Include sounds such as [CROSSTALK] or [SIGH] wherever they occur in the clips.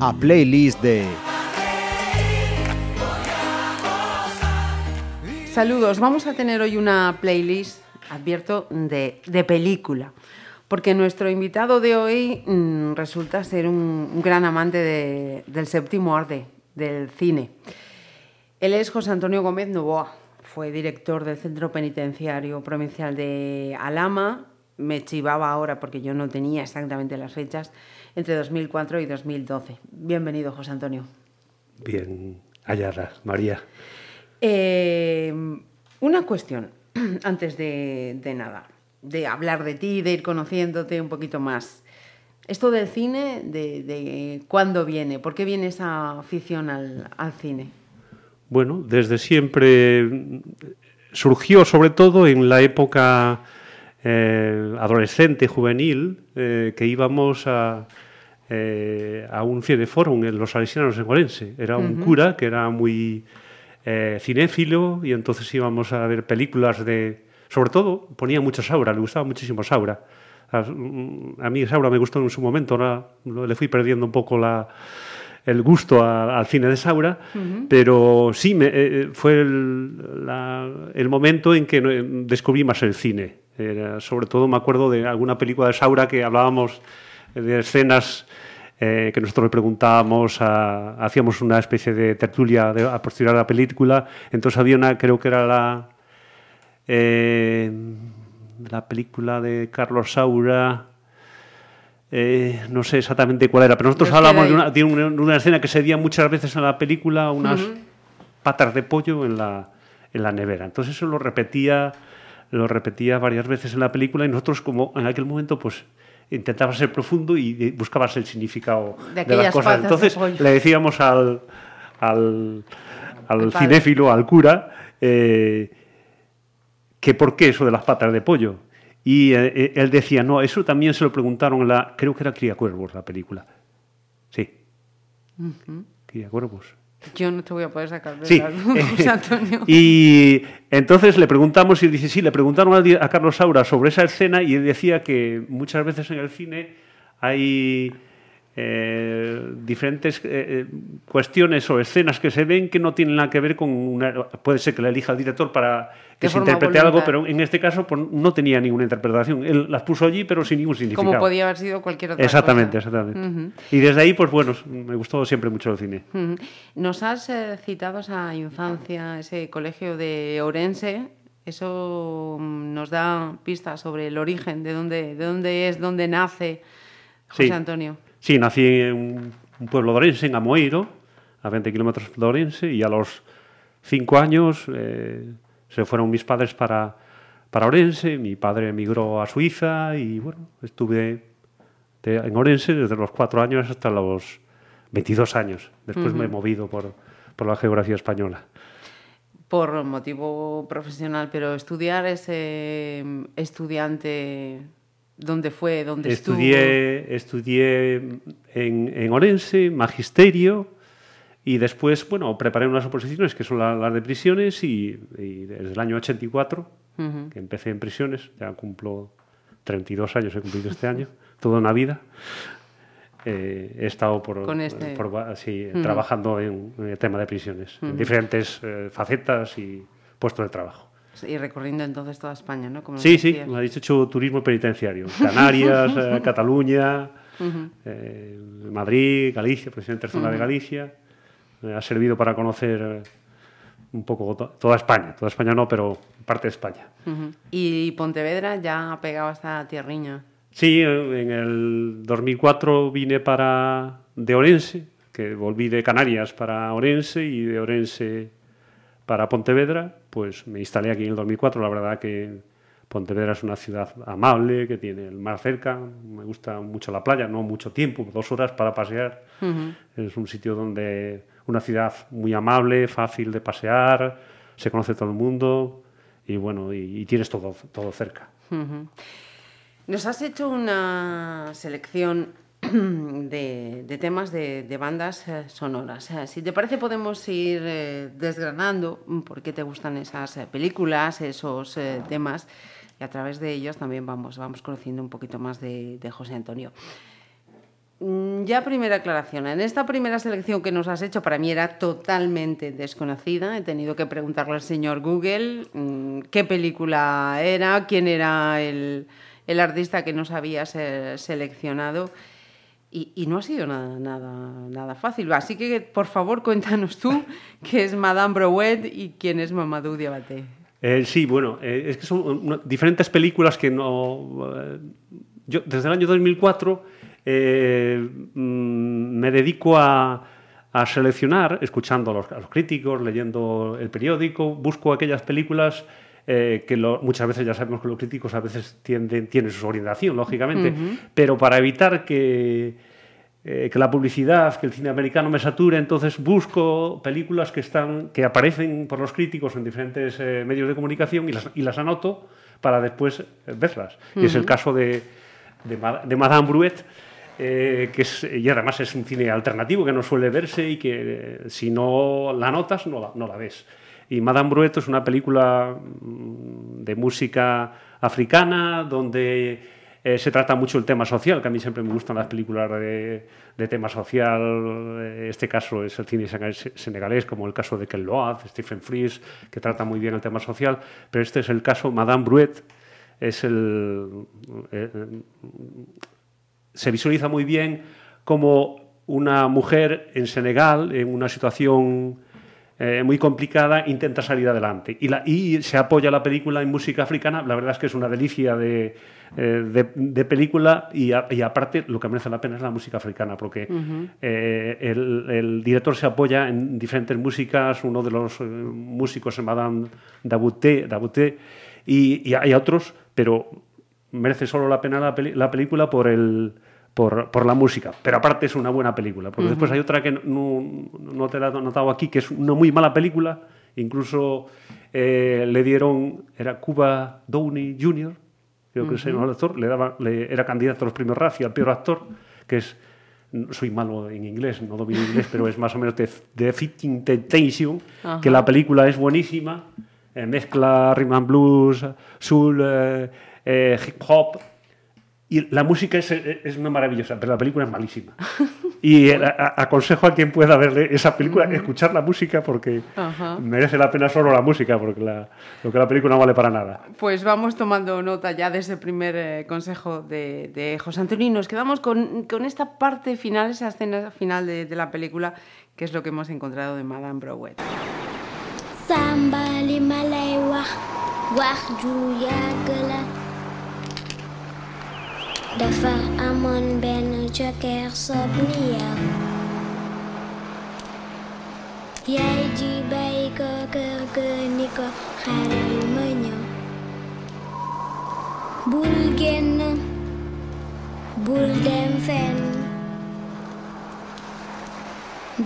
A playlist de Saludos, vamos a tener hoy una playlist, advierto, de, de película, porque nuestro invitado de hoy mm, resulta ser un, un gran amante de- del séptimo arte, del cine. Él es José Antonio Gómez Novoa, fue director del Centro Penitenciario Provincial de Alama, me chivaba ahora porque yo no tenía exactamente las fechas, entre 2004 y 2012. Bienvenido, José Antonio. Bien hallada, María. Eh, una cuestión, [CLEARS THROAT] antes de, de nada, de hablar de ti, de ir conociéndote un poquito más. Esto del cine, de, de cuándo viene? ¿Por qué viene esa afición al, al cine? Bueno, desde siempre surgió sobre todo en la época eh, adolescente, juvenil, eh, que íbamos a, eh, a un cineforum en los Salesianos en Orense. Era un cura que era muy cinéfilo y entonces íbamos a ver películas de... Sobre todo ponía mucho Saura, le gustaba muchísimo Saura. A, mm, a mí Saura me gustó en su momento, ahora le fui perdiendo un poco la, el gusto a- al cine de Saura, pero sí, me- eh, fue el, la- el momento en que eh, descubrí más el cine. Era- sobre todo me acuerdo de alguna película de Saura que hablábamos de escenas eh, que nosotros le preguntábamos, a- hacíamos una especie de tertulia de, a posterior a la película, entonces había una, creo que era la, eh, la película de Carlos Saura, eh, no sé exactamente cuál era, pero nosotros hablamos de una, de una- de una escena que se veía muchas veces en la película, unas patas de pollo en la, en la nevera. Entonces eso lo repetía, lo repetía varias veces en la película y nosotros como en aquel momento pues intentaba ser profundo y de- buscabas el significado De de, aquellas las cosas. de Entonces le decíamos al, al, al cinéfilo, al cura, eh, que por qué eso de las patas de pollo. Y eh, eh, él decía, no, eso también se lo preguntaron la, creo que era Cría Cuervos la película. Sí. Cría Cuervos. Yo no te voy a poder sacar de Sí. [LAUGHS] José Antonio. y entonces le preguntamos, y dice, sí, le preguntaron a, a Carlos Saura sobre esa escena y él decía que muchas veces en el cine hay eh, diferentes eh, eh, cuestiones o escenas que se ven que no tienen nada que ver con una... Puede ser que la elija el director para que De se interprete algo, pero en este caso pues, no tenía ninguna interpretación. Él las puso allí, pero sin ningún significado. Como podía haber sido cualquier otra Exactamente, cosa. exactamente. Y desde ahí, pues bueno, me gustó siempre mucho el cine. Nos has eh, citado esa infancia, ese colegio de Orense. Eso mm, nos da pistas sobre el origen, de dónde, de dónde es, dónde nace José Sí. Antonio. Sí, nací en un, pueblo de Orense, en Amoeiro, a 20 kilómetros de Orense, y a los cinco años eh, se fueron mis padres para, para Orense. Mi padre emigró a Suiza y bueno, estuve de- en Orense desde los cuatro años hasta los 22 años. Después me he movido por, por la geografía española. Por motivo profesional, pero estudiar ese estudiante, ¿dónde fue? ¿Dónde Estudié, estudié en, en Orense, magisterio, y después, bueno, preparé unas oposiciones que son la- las de prisiones y, y desde el año 84, Ujú. que empecé en prisiones, ya cumplo 32 años, he cumplido este año, [LAUGHS] toda una vida. eh, he estado por, Con este- por sí, trabajando en, en el tema de prisiones, en diferentes eh, facetas y puestos de trabajo. Y recorriendo entonces toda España, ¿no? Como Sí, sí, me habéis hecho turismo penitenciario. Canarias, [LAUGHS] eh, Cataluña, eh, Madrid, Galicia, presidente de zona de Galicia. Me ha servido para conocer eh, un poco to- toda España. Toda España no, pero parte de España. Y Pontevedra ya ha pegado esta tierriña. Sí, eh, en el 2004 vine para de Orense, que volví de Canarias para Orense y de Orense para Pontevedra, pues me instalé aquí en el 2004. La verdad que Pontevedra es una ciudad amable, que tiene el mar cerca, me gusta mucho la playa, no mucho tiempo, dos horas para pasear. Es un sitio donde una ciudad muy amable, fácil de pasear, se conoce todo el mundo y bueno, y, y tienes todo, todo cerca. Nos has hecho una selección [CLEARS THROAT] de, temas de, bandas eh, sonoras. Eh, Si te parece, podemos ir eh, desgranando mm, por qué te gustan esas películas, esos temas, y a través de ellos también vamos, vamos conociendo un poquito más de, José Antonio. Mm, Ya primera aclaración. En esta primera selección que nos has hecho, para mí era totalmente desconocida. He tenido que preguntarle al señor Google mm, qué película era, quién era el, el artista que nos habías seleccionado. Y, y no ha sido nada, nada, nada fácil. Así que, por favor, cuéntanos tú [LAUGHS] qué es Madame Brouet y quién es Mamadou Diabaté. Eh, sí, bueno, eh, es que son una- diferentes películas que no... eh, yo desde el año 2004 eh, mm, me dedico a, a seleccionar, escuchando a los, a los críticos, leyendo el periódico, busco aquellas películas eh, que lo- muchas veces ya sabemos que los críticos a veces tienden, tienen su orientación, lógicamente, pero para evitar que, eh, que la publicidad, que el cine americano me sature, entonces busco películas que están que aparecen por los críticos en diferentes eh, medios de comunicación y las, y las anoto para después eh, verlas. Y es el caso de, de, de Madame Brouet, eh, que es, y además es un cine alternativo que no suele verse y que eh, si no la notas no la, no la ves. Y Madame Brouet es una película mm, de música africana donde eh, se trata mucho el tema social, que a mí siempre me gustan las películas de, de tema social. Eh, Este caso es el cine senegalés, como el caso de Ken Loach, Stephen Fries, que trata muy bien el tema social. Pero este es el caso, Madame Brouet es el, eh, se visualiza muy bien como una mujer en Senegal, en una situación eh, muy complicada, intenta salir adelante. Y, la- y se apoya la película en música africana. La verdad es que es una delicia de, eh, de- de película y, a- y aparte lo que merece la pena es la música africana, porque eh, el, el director se apoya en diferentes músicas. Uno de los músicos es Madame Dabouté, Dabouté y, y hay otros, pero merece solo la pena la, peli- la película por el por, por la música, pero aparte es una buena película, porque después hay otra que no, no te la he notado aquí, que es una muy mala película, incluso eh, le dieron, era Cuba Downey Jr., creo que es el actor, le daba, le- era candidato a los premios Razzie al peor actor, que es, soy malo en inglés, no domino inglés, pero es más o menos de, de Fitting Temptation, que la película es buenísima, eh, mezcla rhythm and blues, soul, eh, eh, hip hop, y la música es, es una maravillosa, pero la película es malísima. Y eh, a- a- aconsejo a quien pueda ver esa película, escuchar la música porque Ajá. merece la pena solo la música, porque la- lo que la película no vale para nada. Pues vamos tomando nota ya de ese primer eh, consejo de, de José Antonio y nos quedamos con, con esta parte final, esa escena final de, de la película, que es lo que hemos encontrado de Madame Brouet. Samba li ma lay wax dafa amoon benn jokkeer sob ni yow yaay ji bàyyi ko kër ga ni ko xaaral ma ñëw bul génn bul dem fenn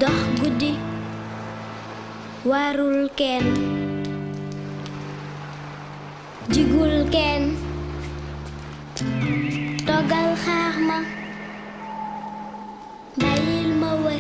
dox guddi warul kenn jigul kenn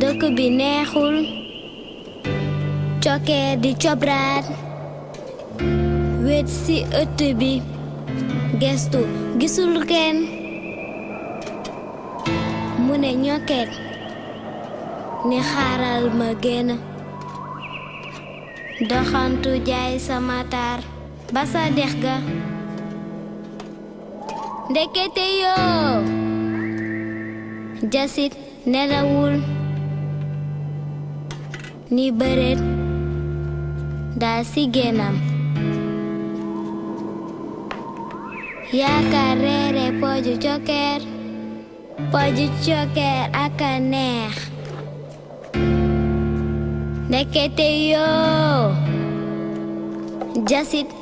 dëkk bi neexul cokkee di cobraan wét ci ëtt bi gestu gisul kenn mu ne ñokket ni xaaral ma génn doxantu jaay sama taar Basa derga. Dekete yo. Jasit nelawul. Ni beret. Da si genam. Ya karere poju pooju Poju aka neex Dekete yo. jasit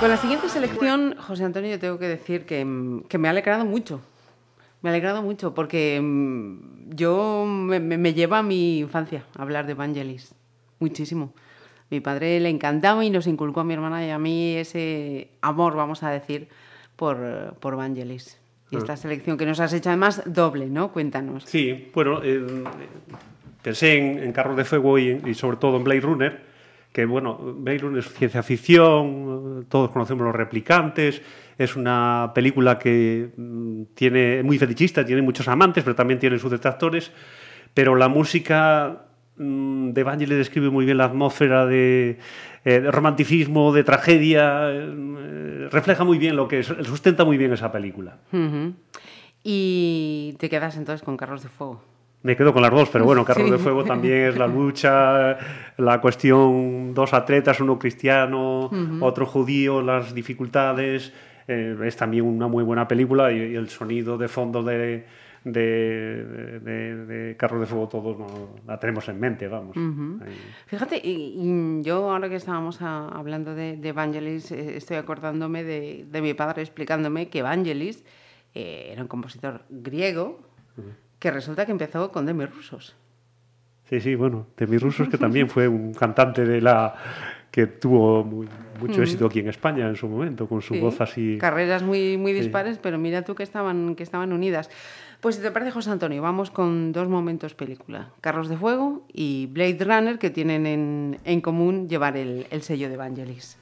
con la siguiente selección, José Antonio, yo tengo que decir que, mm, que me ha alegrado mucho. Me ha alegrado mucho porque mm, yo me, me- lleva a mi infancia hablar de Vangelis. Muchísimo. Mi padre le encantaba y nos inculcó a mi hermana y a mí ese amor, vamos a decir, por, por Vangelis. Y esta selección que nos has hecho además doble, ¿no? Cuéntanos. Sí, bueno, eh, pensé en, en Carros de Fuego y, y sobre todo en Blade Runner, que bueno, Runner es ciencia ficción, todos conocemos los replicantes, es una película que mm, tiene muy fetichista, tiene muchos amantes, pero también tiene sus detractores, pero la música mm, de Vangelis describe muy bien la atmósfera de, eh, romanticismo, de tragedia, eh, refleja muy bien lo que es, sustenta muy bien esa película. Y te quedas entonces con Carros de Fuego. Me quedo con las dos, pero bueno, Carros Sí. de Fuego también es la lucha, la cuestión, dos atletas, uno cristiano, otro judío, las dificultades. eh, es también una muy buena película y, y el sonido de fondo de, de, de- de Carros de Fuego todos no- la tenemos en mente, vamos. Fíjate, y, y yo ahora que estábamos a- hablando de, de Vangelis, eh, estoy acordándome de, de mi padre explicándome que Vangelis eh, era un compositor griego que resulta que empezó con Demi Rusos. Sí, sí, bueno, Demi Rusos, que también fue un cantante de la que tuvo muy- mucho éxito aquí en España en su momento, con su Sí, voz así. Carreras muy, muy Sí. dispares, pero mira tú que estaban, que estaban unidas. Pues si te parece, José Antonio, vamos con dos momentos película. Carros de Fuego y Blade Runner, que tienen en, en común llevar el, el sello de Vangelis.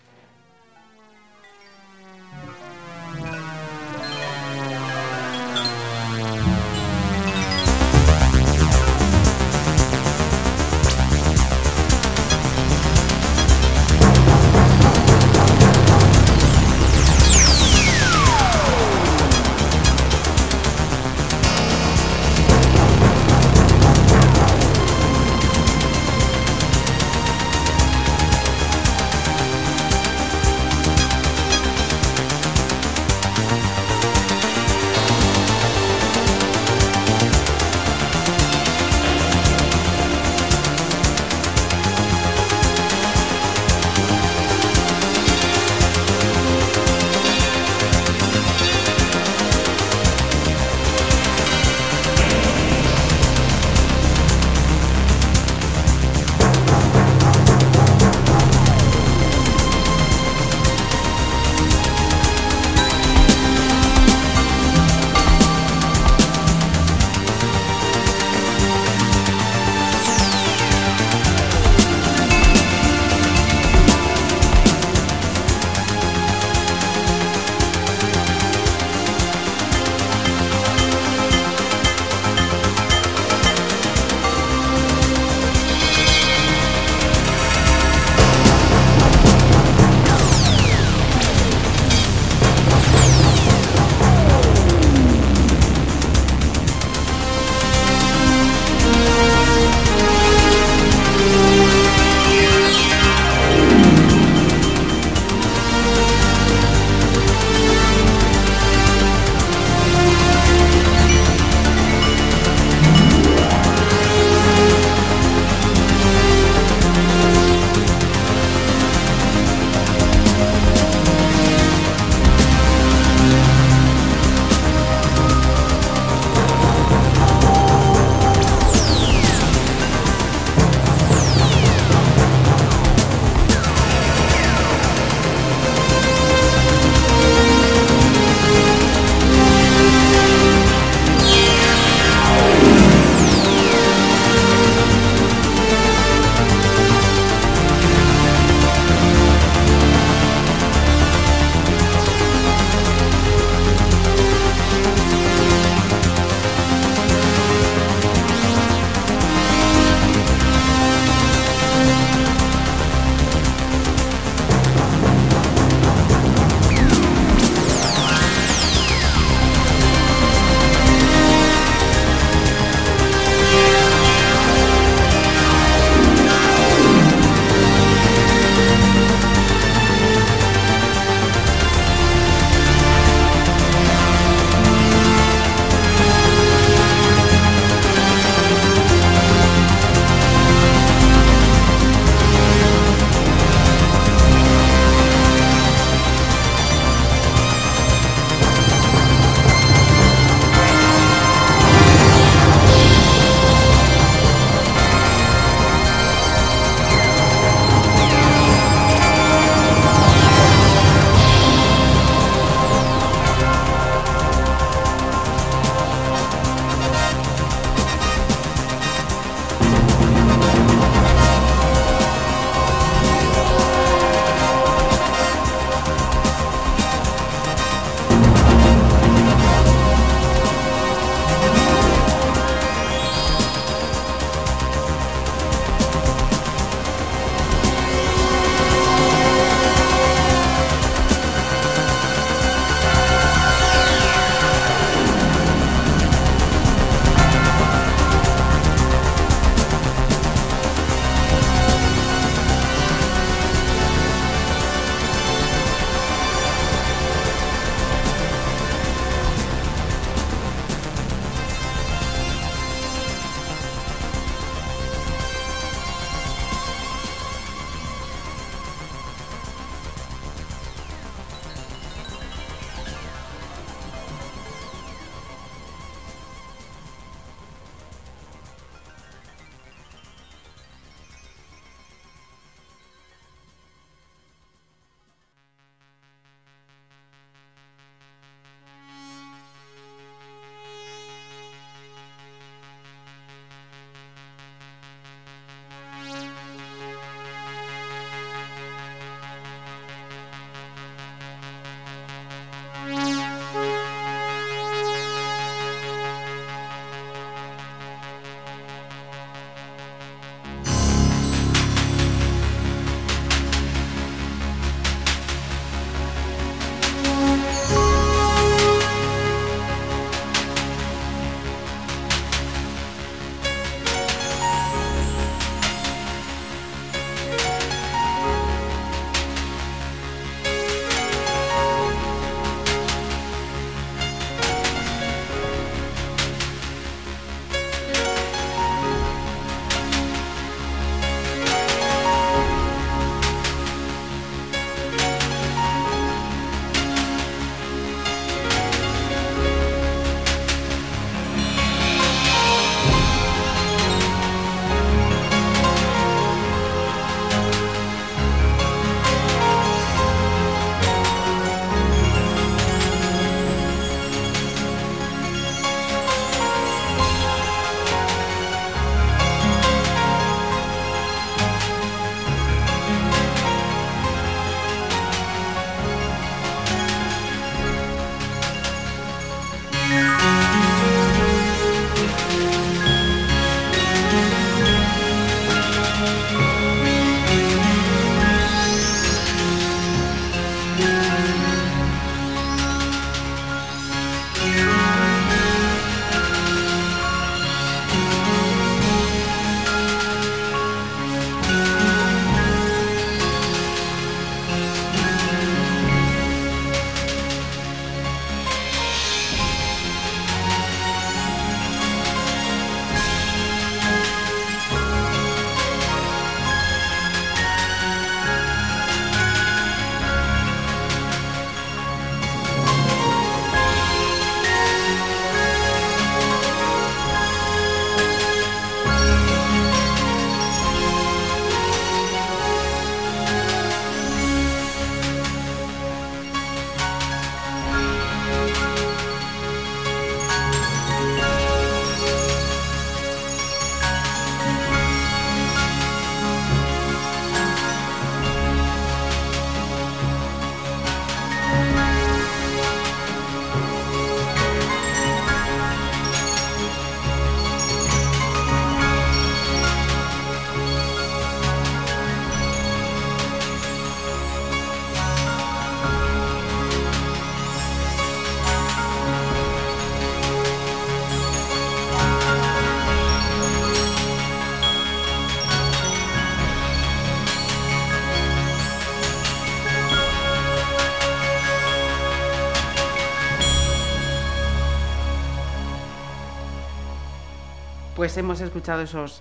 Pues hemos escuchado esos,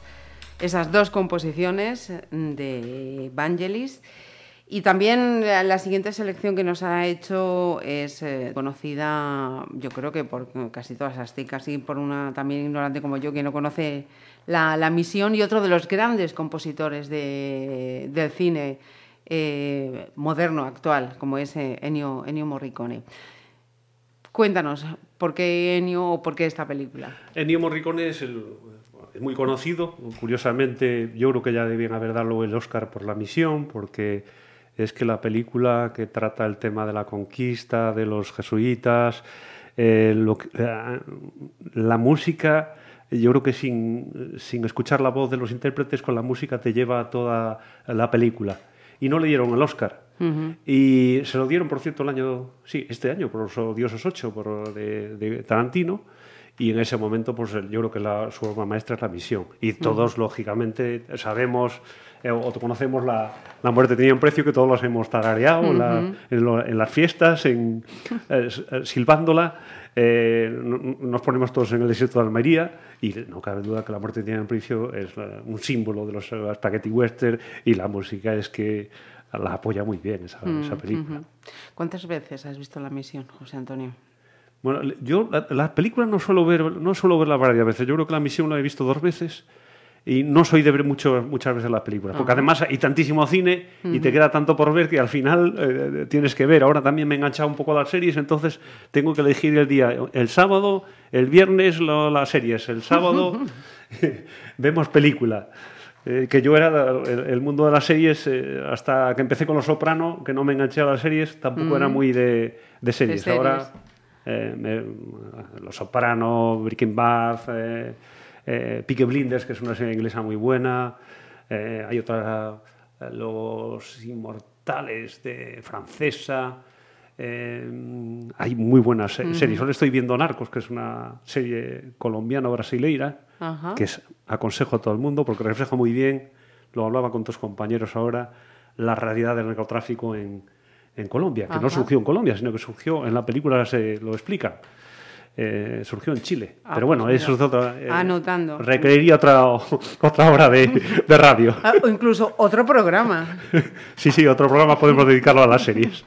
esas dos composiciones de Vangelis. Y también la, siguiente selección que nos ha hecho es eh, conocida, yo creo que por casi todas las chicas y por una también ignorante como yo que no conoce la, la misión y otro de los grandes compositores de- del cine eh, moderno, actual, como es eh, Ennio, Ennio Morricone. Cuéntanos, ¿por qué Ennio o por qué esta película? Ennio Morricone es, el- muy conocido. Curiosamente, yo creo que ya debían haber dado el Oscar por la misión, porque es que la película que trata el tema de la conquista, de los jesuitas, eh, eh, la música, yo creo que sin, sin escuchar la voz de los intérpretes, con la música te lleva a toda la película. Y no le dieron el Oscar. Y se lo dieron, por cierto, el año, sí, este año, por los Odiosos 8, por, de, de Tarantino. Y en ese momento, pues yo creo que la, su obra maestra es la misión. Y todos, lógicamente, sabemos eh, o conocemos la, la muerte tenía un precio que todos los hemos tarareado en, la- en lo- en las fiestas, en, eh, eh, silbándola. Eh, nos ponemos todos en el desierto de Almería y no cabe duda que la muerte tenía un precio es un símbolo de los spaghetti western y la música es que la apoya muy bien esa, esa película. ¿Cuántas veces has visto la misión, José Antonio? Bueno, yo la, la película no suelo ver, no suelo verla varias veces. Yo creo que la misión la he visto dos veces y no soy de ver mucho, muchas veces las películas, porque además hay tantísimo cine y te queda tanto por ver que al final eh, tienes que ver. Ahora también me he enganchado un poco a las series, entonces tengo que elegir el día. El sábado, el viernes lo- las series, el sábado [LAUGHS] [LAUGHS] vemos película. Eh, que yo era el, el mundo de las series eh, hasta que empecé con Los Soprano, que no me enganché a las series, tampoco era muy de, de series. series. Ahora eh, me- Los Soprano, Breaking Bad, eh, Peaky Blinders, que es una serie inglesa muy buena. eh, hay otra, eh, Los Inmortales de francesa. eh, hay muy buenas se- series. Ahora estoy viendo Narcos, que es una serie colombiano-brasileira, que es, aconsejo a todo el mundo porque refleja muy bien, lo hablaba con tus compañeros ahora, la realidad del narcotráfico en, en Colombia, que no surgió en Colombia, sino que surgió, en la película se lo explica, eh, surgió en Chile. Ah, Pero bueno, pues eso es mira, otra... eh, anotando. Requeriría otra, [LAUGHS] otra hora de, de radio. Ah, o incluso otro programa, [LAUGHS] Sí, sí, otro programa podemos dedicarlo a las series.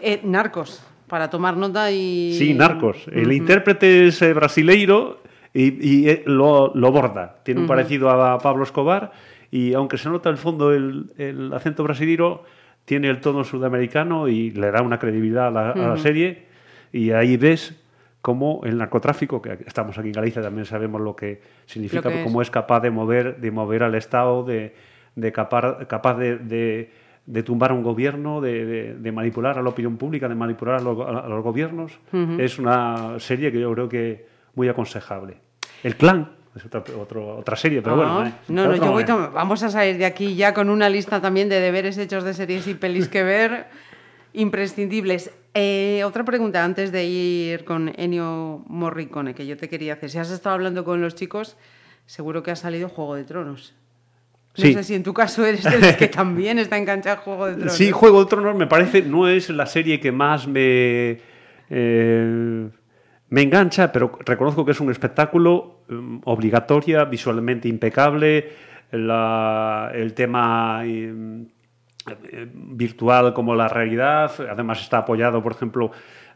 Eh, Narcos, para tomar nota y... Sí, Narcos. El intérprete es eh, brasileiro y, y, lo, lo borda. Tiene un parecido a Pablo Escobar y aunque se nota el fondo el, el acento brasileiro, tiene el tono sudamericano y le da una credibilidad a la, a la serie. Y ahí ves cómo el narcotráfico, que estamos aquí en Galicia también sabemos lo que significa, Lo que es. cómo es capaz de mover, de mover al Estado, de, de capar- capaz de, de- de tumbar a un gobierno, de, manipular a la opinión pública, de manipular a, lo- a los gobiernos. Es una serie que yo creo que muy aconsejable. El Clan es otra, otro- otra serie, pero bueno. Ah, eh, no, no, yo voy vamos a salir de aquí ya con una lista también de deberes hechos de series y pelis que ver [LAUGHS] imprescindibles. Eh, otra pregunta antes de ir con Ennio Morricone que yo te quería hacer. Si has estado hablando con los chicos, seguro que ha salido Juego de Tronos. No Sí. sé si en tu caso eres de los que [LAUGHS] también está enganchado a Juego de Tronos. Sí, Juego de Tronos me parece, no es la serie que más me, eh, me engancha, pero reconozco que es un espectáculo mm, obligatoria, visualmente impecable, la- el tema eh, eh, virtual como la realidad, además está apoyado, por ejemplo,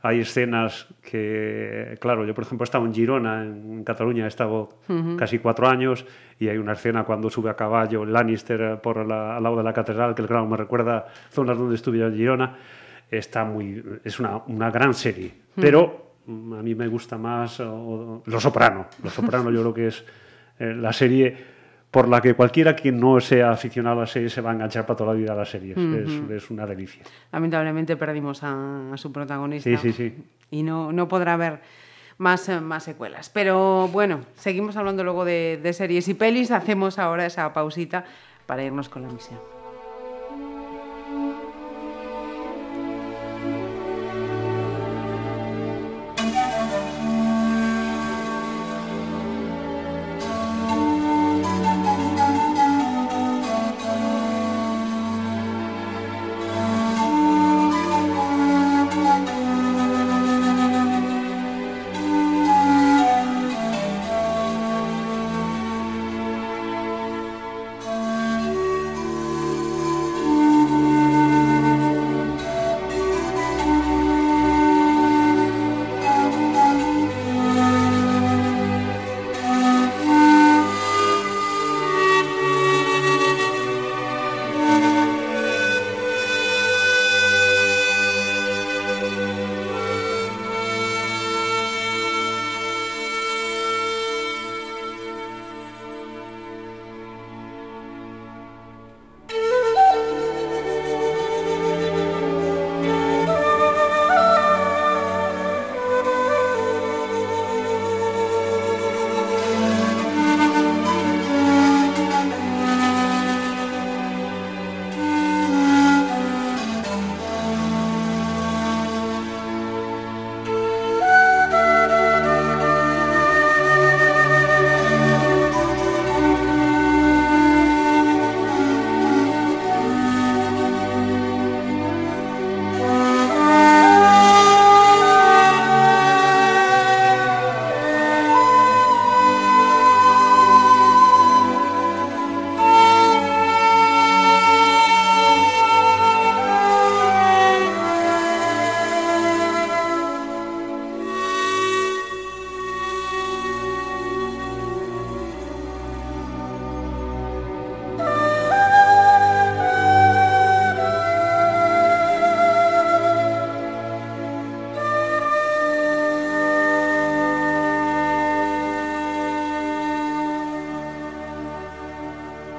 hay escenas que, claro, yo por ejemplo he estado en Girona, en Cataluña, he estado casi cuatro años y hay una escena cuando sube a caballo Lannister eh, por la- al lado de la catedral, que claro, me recuerda zonas donde estuve en Girona, está muy, es una, una gran serie, pero mm, a mí me gusta más o- Los Soprano, Los Soprano yo creo que es eh, la serie por la que cualquiera que no sea aficionado a la serie se va a enganchar para toda la vida a las series. es, es una delicia. Lamentablemente perdimos a, a su protagonista. Sí, sí, sí. Y no, no podrá haber más, eh, más secuelas. Pero bueno, seguimos hablando luego de, de series y pelis. Hacemos ahora esa pausita para irnos con la misión.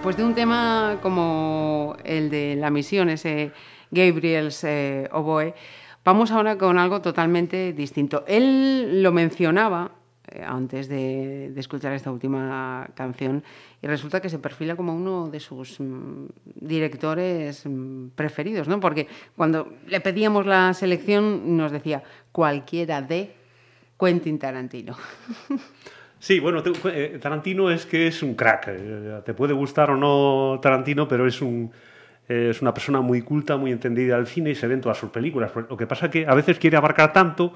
Pues de un tema como el de la misión, ese Gabriel's eh, Oboe, vamos ahora con algo totalmente distinto. Él lo mencionaba eh, antes de, escuchar esta última canción y resulta que se perfila como uno de sus mm, directores mm, preferidos, ¿no? Porque cuando le pedíamos la selección nos decía cualquiera de Quentin Tarantino. [LAUGHS] Sí, bueno, te- eh, Tarantino es que es un crack. Eh, Te puede gustar o no Tarantino, pero es un eh, es una persona muy culta, muy entendida del cine y se ve en todas sus películas. Lo que pasa es que a veces quiere abarcar tanto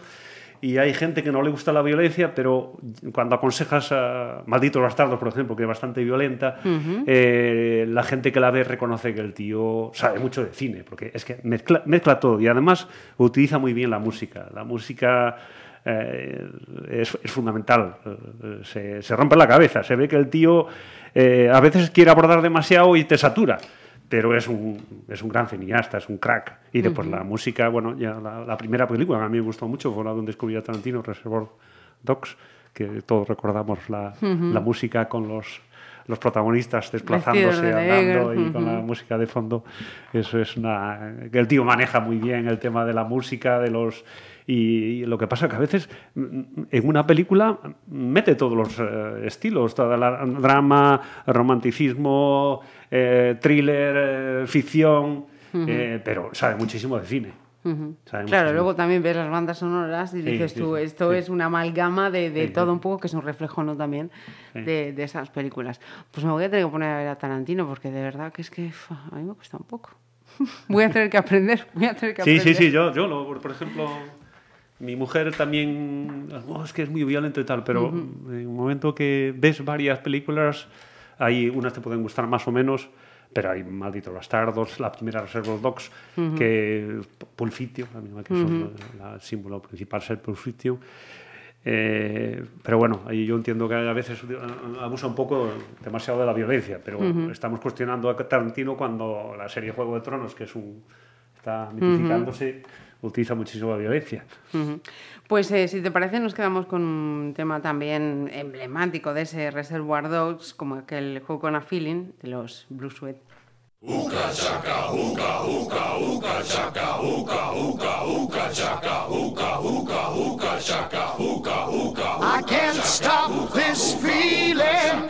y hay gente que no le gusta la violencia, pero cuando aconsejas a Malditos Bastardos, por ejemplo, que es bastante violenta, eh, la gente que la ve reconoce que el tío sabe mucho de cine, porque es que mezcla, mezcla todo y además utiliza muy bien la música. La música eh, es, es fundamental. Eh, Se, se rompe la cabeza. Se ve que el tío eh, a veces quiere abordar demasiado y te satura. Pero es un, es un gran cineasta, es un crack. Y después la música, bueno, ya la, la primera película que a mí me gustó mucho fue la donde descubrí a Tarantino, Reservoir Dogs, que todos recordamos la, la música con los, los protagonistas desplazándose, de andando y con la música de fondo. Eso es una. que el tío maneja muy bien el tema de la música, de los. Y, lo que pasa que a veces mm, en una película mete todos los eh, estilos, toda la drama, romanticismo, eh, thriller, eh, ficción, eh, pero sabe muchísimo de cine. Claro, muchísimo. luego también ves las bandas sonoras y Sí, dices sí, tú, sí, esto sí. es una amalgama de, de Sí, todo sí. un poco, que es un reflejo ¿no? también Sí. de, de esas películas. Pues me voy a tener que poner a ver a Tarantino porque de verdad que es que uf, a mí me cuesta un poco. [LAUGHS] voy a tener que aprender, voy a tener que Sí, aprender. sí, sí, yo, yo lo- por ejemplo, mi mujer también, "Oh, es que es muy violento y tal, pero en un momento que ves varias películas, hay unas te pueden gustar más o menos, pero hay Malditos Bastardos, la primera Reservoir Dogs, que Pulp Fiction, la misma que son la- el símbolo principal es el Pulp Fiction. Eh, pero bueno, ahí yo entiendo que a veces abusa un poco demasiado de la violencia, pero estamos cuestionando a Tarantino cuando la serie Juego de Tronos, que es un está mitificándose, utiliza muchísimo la violencia. Pues eh, si te parece, nos quedamos con un tema también emblemático de ese Reservoir Dogs, como aquel Hook on a Feeling de los Blue Sweat. I can't stop this feeling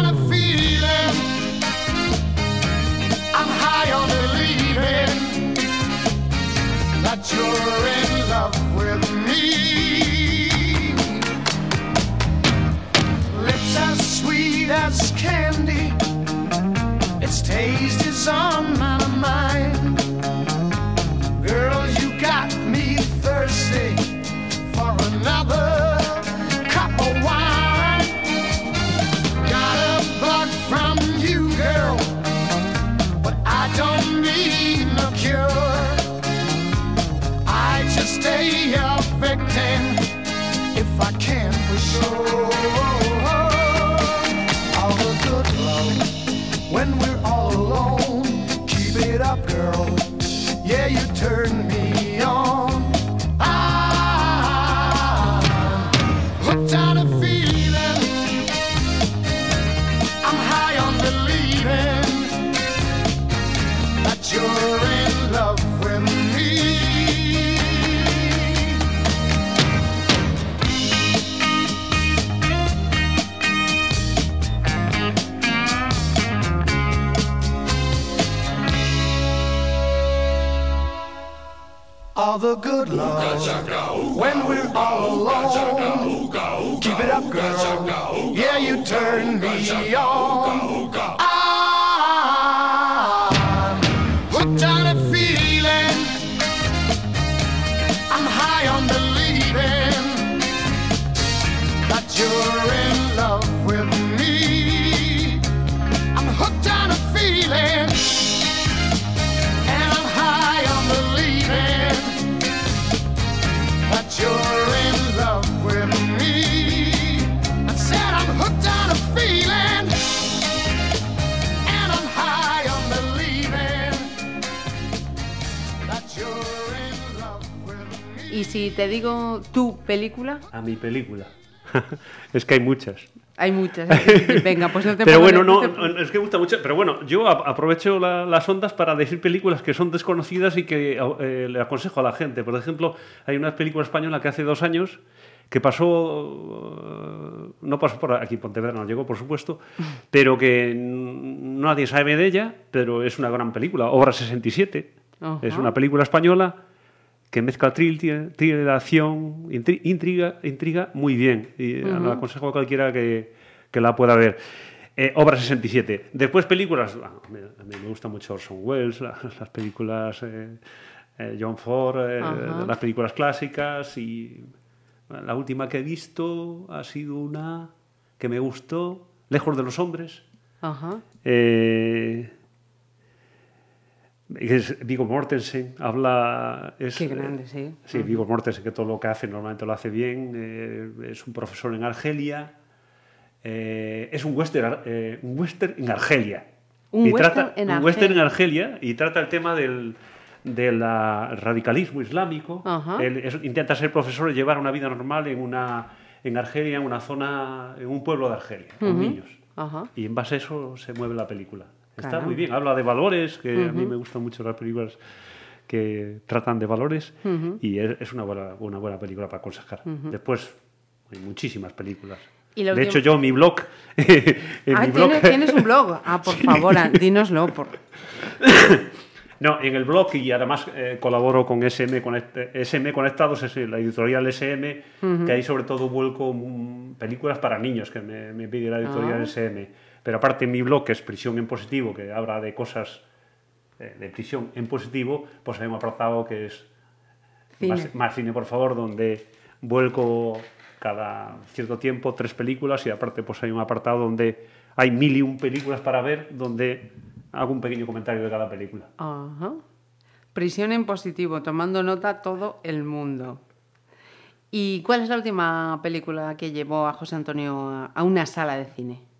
if I can All the good love when we're all alone. Keep it up, girl. Yeah, you turn me on. I'm si te digo tu película, A mi película. [LAUGHS] es que hay muchas. hay muchas. [LAUGHS] Venga, pues no te Pero bueno, no, es que me gusta mucho. Pero bueno, yo aprovecho la- las ondas para decir películas que son desconocidas y que eh, le aconsejo a la gente. Por ejemplo, hay una película española que hace dos años que pasó, eh, no pasó por aquí Pontevedra, no llegó por supuesto, [LAUGHS] pero que nadie sabe de ella, pero es una gran película, Obra 67. Ajá. Es una película española que mezcla thriller, thriller, acción, intri- intriga, intriga muy bien. Y eh, le aconsejo a cualquiera que, que la pueda ver. Eh, Obra 67. Después películas, bueno, a mí me gusta mucho Orson Welles, la- las, películas eh, eh, John Ford, las películas clásicas y bueno, la última que he visto ha sido una que me gustó, Lejos de los hombres. Ajá. Eh, es Viggo Mortensen habla. Es, Qué grande, sí. Sí, Viggo Mortensen, que todo lo que hace normalmente lo hace bien. eh, es un profesor en Argelia. eh, es un western, eh, un western en Argelia. Un Y western trata, en un western en Argelia. Y trata el tema del, del radicalismo islámico. Ajá. Él es- intenta ser profesor y llevar una vida normal en, una, en Argelia, en una zona, en un pueblo de Argelia, con niños. Y en base a eso se mueve la película. Está Caramba. muy bien, habla de valores, que a mí me gustan mucho las películas que tratan de valores y es, una, buena, una buena película para aconsejar. Después hay muchísimas películas. Y de hecho, yo mi blog... [LAUGHS] en Ah, mi blog- ¿tienes, tienes un blog. Ah, por [LAUGHS] favor, dínoslo. Por... No, en el blog y además eh, colaboro con SM, Conect- SM Conectados, es la editorial SM, que ahí sobre todo vuelco mm, películas para niños que me, me pide la editorial Ah. SM. Pero aparte en mi blog, que es Prisión en Positivo, que habla de cosas eh, de prisión en positivo, pues hay un apartado que es Cine. Más, más cine, por favor, donde vuelco cada cierto tiempo tres películas y aparte pues hay un apartado donde hay mil y un películas para ver, donde hago un pequeño comentario de cada película. Ajá. Prisión en positivo, tomando nota todo el mundo. ¿Y cuál es la última película que llevó a José Antonio a una sala de cine?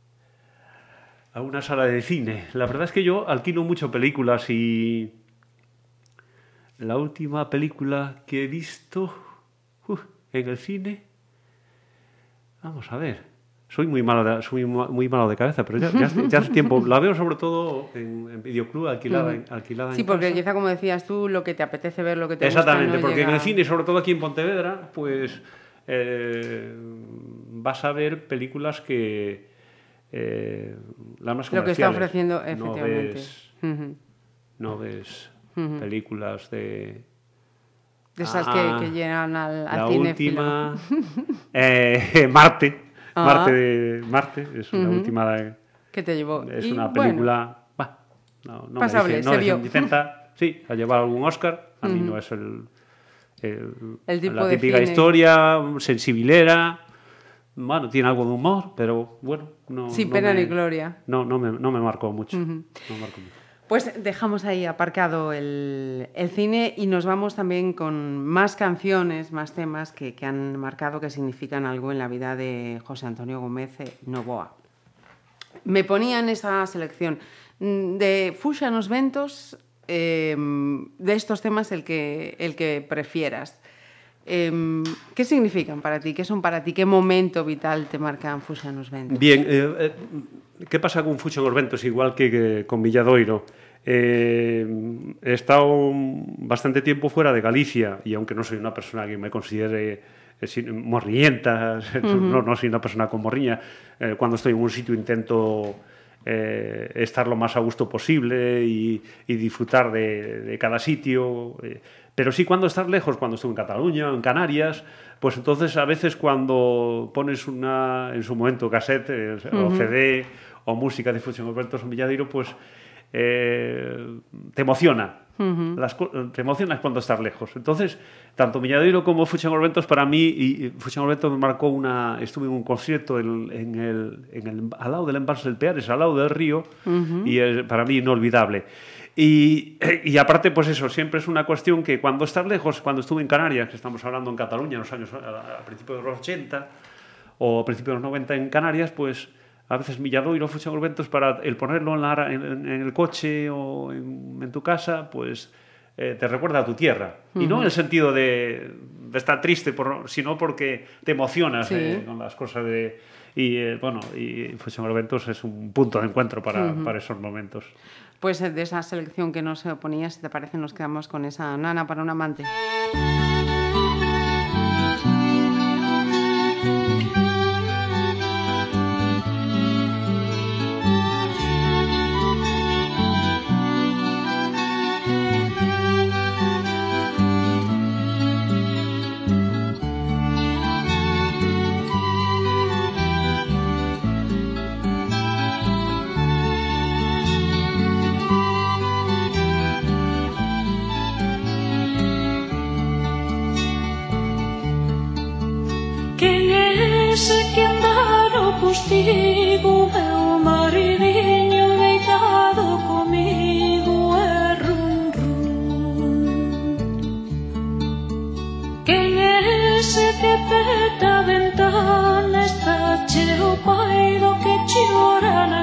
A una sala de cine. La verdad es que yo alquilo mucho películas y la última película que he visto uf, en el cine, vamos a ver. Soy muy malo de, soy muy, malo de cabeza, pero ya, ya hace, ya hace tiempo. La veo sobre todo en, en videoclub, alquilada, en, alquilada Sí, en porque casa. quizá como decías tú, lo que te apetece ver, lo que te Exactamente, gusta, no porque en el cine, sobre todo aquí en Pontevedra, pues eh, vas a ver películas que eh, más Lo que está ofreciendo, No efectivamente. ves, Ujú. no ves películas de... De esas Ah, que, que llegan al, al la última... [LAUGHS] eh, [LAUGHS] Marte. Ah. Marte, de- Marte es la última... que te llevó. Es Y, una bueno, película... bah, no, no Pasable, me se no vio. intenta, [LAUGHS] sí, ha llevado algún Oscar. A mí no es el, el- El tipo la de típica cine. historia, sensibilera. Bueno, tiene algo de humor, pero bueno, no. Sin no pena me- ni gloria. No, no me, no me marcó mucho. No me marcó mucho. Pues dejamos ahí aparcado el, el cine y nos vamos también con más canciones, más temas que, que han marcado, que significan algo en la vida de José Antonio Gómez eh, Novoa. Me ponía en esa selección mm, de Fuxa nos Ventos, eh, de estos temas el que, el que prefieras. Eh, ¿Qué significan para ti? ¿Qué son para ti? ¿Qué momento vital te marcan Fuxa nos Ventos? Bien, eh, eh, ¿qué pasa con Fusion Orbentos? Igual que, que con Villadoiro. Eh, he estado bastante tiempo fuera de Galicia y aunque no soy una persona que me considere eh, sin- morriñenta, [LAUGHS] no, no soy una persona con morriña, eh, cuando estoy en un sitio intento eh, estar lo más a gusto posible y, y disfrutar de, de cada sitio. eh, pero sí cuando estás lejos, cuando estuve en Cataluña, en Canarias, pues entonces a veces cuando pones una, en su momento, cassette eh, o CD o música de Fusión Alberto Villadeiro, pues eh, te emociona. Las co- te emocionas cuando estás lejos. Entonces, tanto Villadeiro como Fusión Orbentos para mí, y y Fusión Orbentos me marcó una. Estuve en un concierto en, en el, en el- al lado del embalse del Peares, al lado del río, y es para mí inolvidable. Y, y aparte, pues eso, siempre es una cuestión que cuando estás lejos, cuando estuve en Canarias, que estamos hablando en Cataluña, en los años, a, a principios de los 80 o a principios de los 90 en Canarias, pues a veces Villadoiro, Fusión Orbentos, para el ponerlo en, la- en- en el coche o en, en tu casa, pues eh, te recuerda a tu tierra. Y no en el sentido de, de estar triste, por, sino porque te emocionas Sí. eh, con las cosas de... Y eh, bueno, y Fusión es un punto de encuentro para, para esos momentos. Pues eh, de esa selección que nos ponía, si te parece, nos quedamos con esa nana para un amante.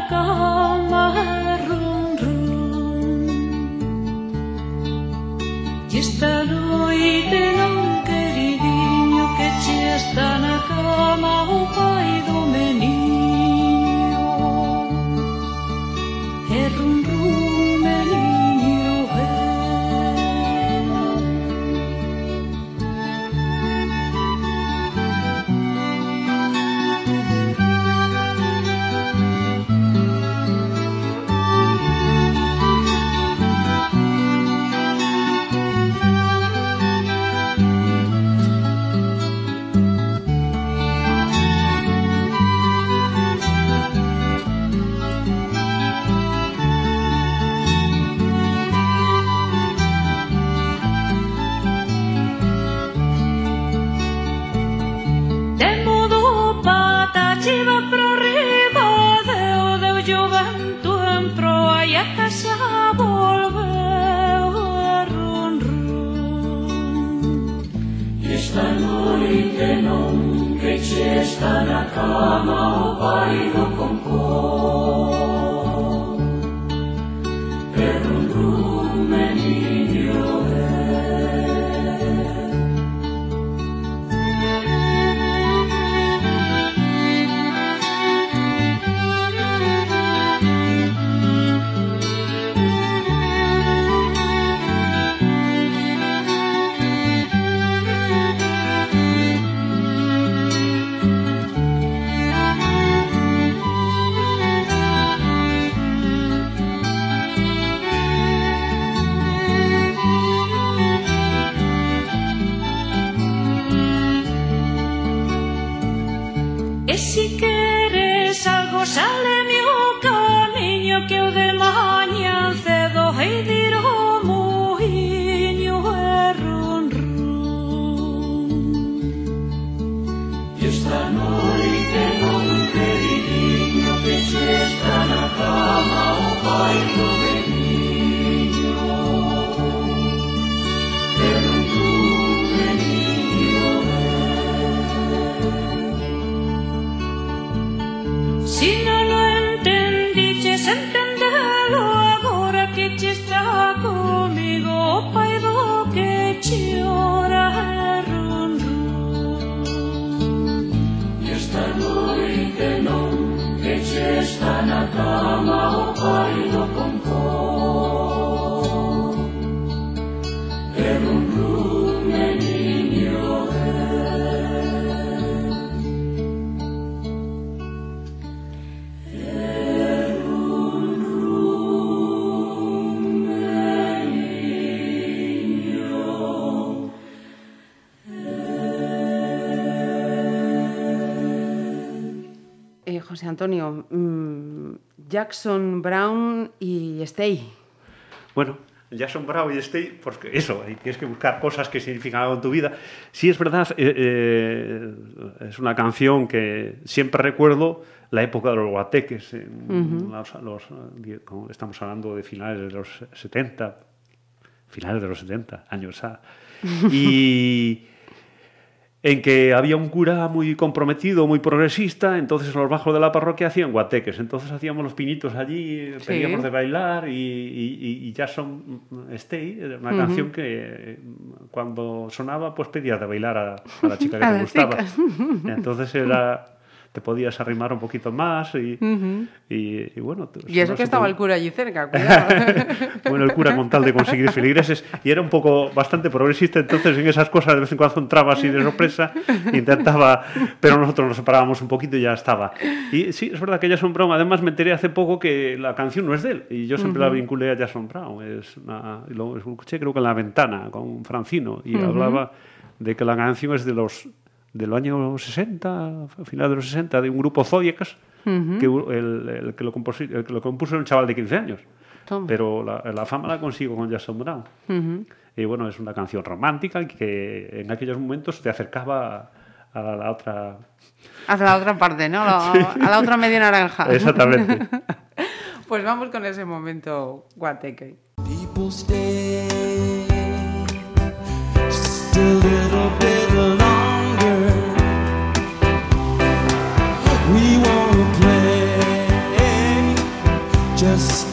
高。José Antonio, mm, Jackson Brown y Stay. Bueno, Jackson Brown y Stay, porque eso, tienes que buscar cosas que significan algo en tu vida. Sí, es verdad, eh, eh, es una canción que siempre recuerdo la época de los guateques. los- los, estamos hablando de finales de los 70, finales de los 70, años A. [LAUGHS] Y, en que había un cura muy comprometido, muy progresista, entonces en los bajos de la parroquia hacían guateques, entonces hacíamos los pinitos allí, Sí. pedíamos de bailar y, y, Stay, una canción que cuando sonaba pues pedías de bailar a, a la chica que [LAUGHS] A te gustaba. [LAUGHS] Entonces era te podías arrimar un poquito más y, y, y bueno... Y eso que estaba el cura allí cerca, cuidado. [LAUGHS] bueno, el cura con tal de conseguir feligreses y era un poco bastante progresista, entonces en esas cosas de vez en cuando entraba así de sorpresa, intentaba, pero nosotros nos separábamos un poquito y ya estaba. Y sí, es verdad que Jason Brown, además me enteré hace poco que la canción no es de él y yo siempre la vinculé a Jason Brown, es una, lo escuché creo que en La Ventana con Francino y hablaba de que la canción es de los del año 60, a final de los 60, de un grupo Zodiacas, que el, el que lo compuso, el que lo compuso era un chaval de 15 años. Toma. Pero la, la fama la consigo con Jason Brown. Y bueno, es una canción romántica que en aquellos momentos te acercaba a la, la otra. Hasta la otra parte, ¿no? La- A la otra media naranja. [LAUGHS] Exactamente. [LAUGHS] Pues vamos con ese momento guateque. People stay just a little bit longer. Just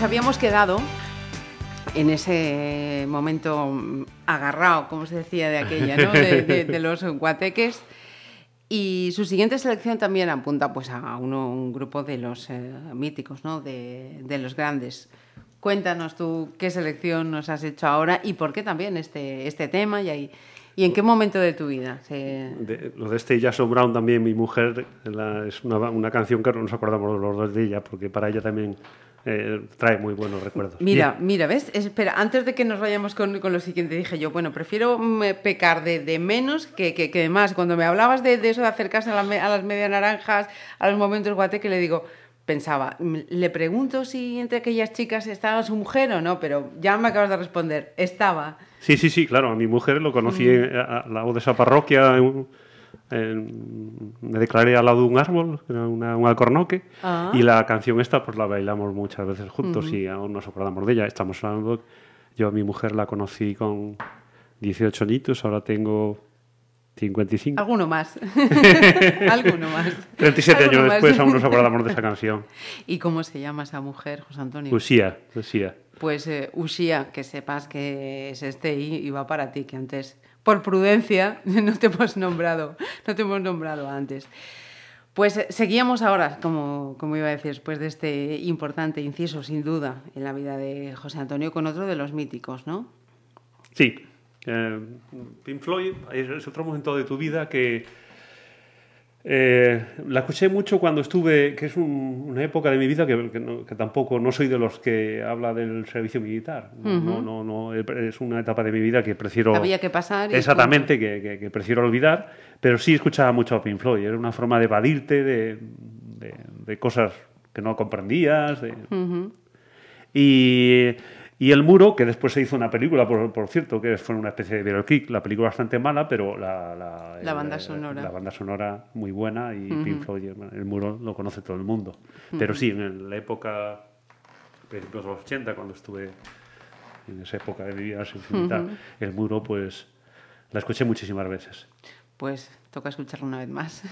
Nos habíamos quedado en ese momento agarrado, como se decía de aquella, ¿no? de, de- de [LAUGHS] los guateques. Y su siguiente selección también apunta pues, a uno, un grupo de los eh, míticos, ¿no? de, de los grandes. Cuéntanos tú qué selección nos has hecho ahora y por qué también este, este tema y, ahí- y en qué momento de tu vida. se- De- lo de este Jason Brown también, mi mujer, la- es una, una canción que no nos acordamos los dos de ella, porque para ella también eh, trae muy buenos recuerdos. Mira, Bien. mira, ¿ves? Espera, antes de que nos vayamos con, con lo siguiente, dije yo, bueno, prefiero mm, pecar de, de menos que, que, que de más. Cuando me hablabas de, de eso de acercarse a, la a las media naranjas, a los momentos guate, que le digo, pensaba, mm, le pregunto si entre aquellas chicas estaba su mujer o no, pero ya me acabas de responder, estaba. Sí, sí, sí, claro. A mi mujer lo conocí Mm. a- al lado de esa parroquia. en- en- me declaré al lado de un árbol, una- un alcornoque. Ah. Y la canción esta, pues la bailamos muchas veces juntos y aún nos acordamos de ella. Estamos hablando. Yo a mi mujer la conocí con 18 añitos, ahora tengo 55. Alguno más. [LAUGHS] Alguno más. 37 Alguno años más. después aún nos acordamos de esa canción. [LAUGHS] ¿Y cómo se llama esa mujer, José Antonio? Usía, Usía. Pues eh, Ushia, que sepas que es este y, y va para ti, que antes, por prudencia, [LAUGHS] no te hemos nombrado, no te hemos nombrado antes. Pues eh, seguíamos ahora, como, como iba a decir, después de este importante inciso, sin duda, en la vida de José Antonio, con otro de los míticos, ¿no? Sí. Eh, Pink Floyd es es otro momento de tu vida que eh, la escuché mucho cuando estuve, que es un- una época de mi vida que, que no- que tampoco no soy de los que habla del servicio militar. No, no, no, es una etapa de mi vida que prefiero... Había que pasar Exactamente, que, que- prefiero olvidar, pero sí escuchaba mucho a Pink Floyd. Era una forma de evadirte de, de- de cosas que no comprendías. de- y, y El Muro, que después se hizo una película, por, por cierto, que fue una especie de Kick, la película bastante mala, pero la, la, La banda el- sonora. La banda sonora muy buena y Pink Floyd, El Muro lo conoce todo el mundo. Pero sí, en la época, principios de los 80, cuando estuve en esa época de mi vida El Muro, pues la escuché muchísimas veces. Pues toca escucharlo una vez más.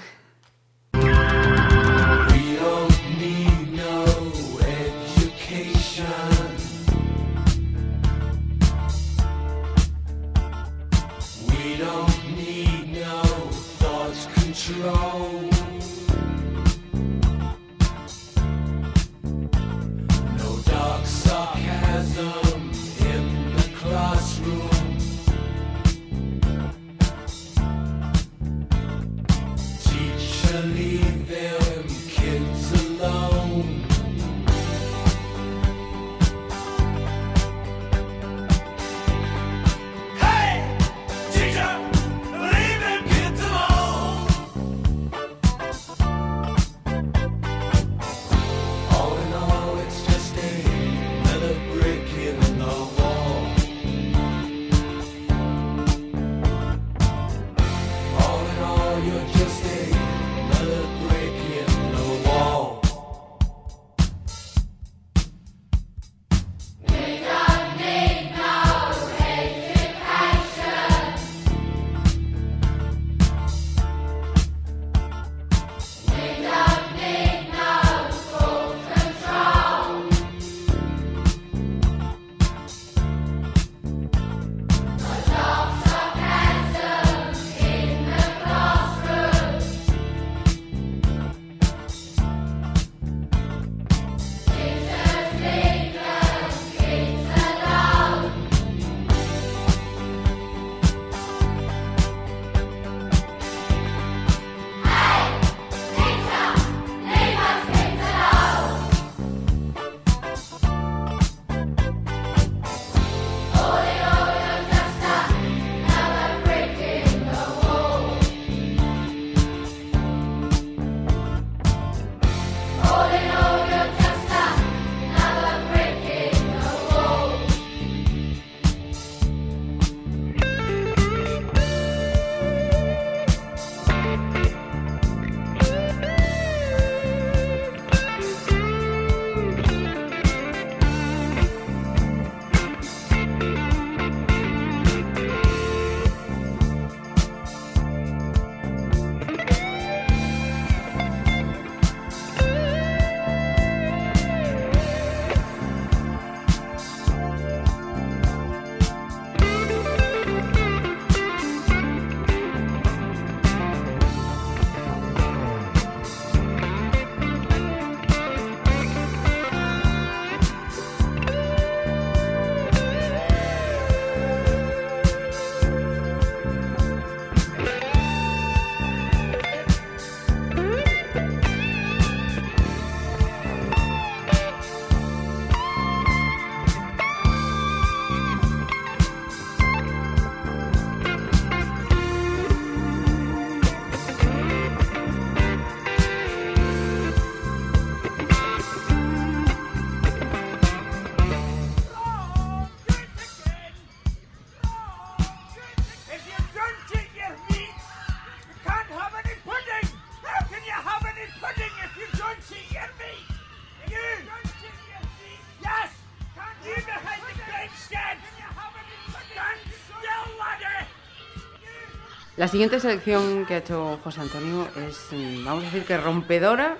La siguiente selección que ha hecho José Antonio es, mm, vamos a decir que rompedora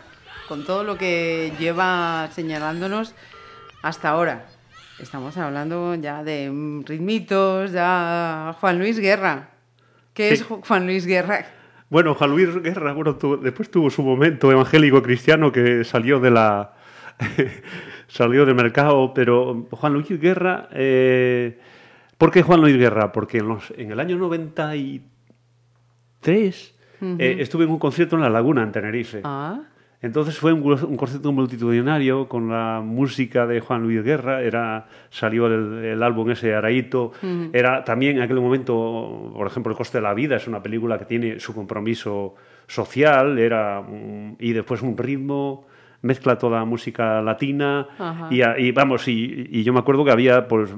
con todo lo que lleva señalándonos hasta ahora. Estamos hablando ya de mm, ritmitos, ya Juan Luis Guerra. ¿Qué Sí. es Ju- Juan Luis Guerra? Bueno, Juan Luis Guerra, bueno, tuvo- después tuvo su momento evangélico cristiano que salió de la [LAUGHS] salió del mercado, pero Juan Luis Guerra, eh, ¿por qué Juan Luis Guerra? Porque en, los- en el año 93 eh, estuve en un concierto en La Laguna, en Tenerife. Ah, Entonces fue un, concierto multitudinario con la música de Juan Luis Guerra, era, salió el, el álbum ese Araíto, era también en aquel momento, por ejemplo, El coste de la vida, es una película que tiene su compromiso social, era y después un ritmo, mezcla toda música latina, y, vamos, y, y yo me acuerdo que había pues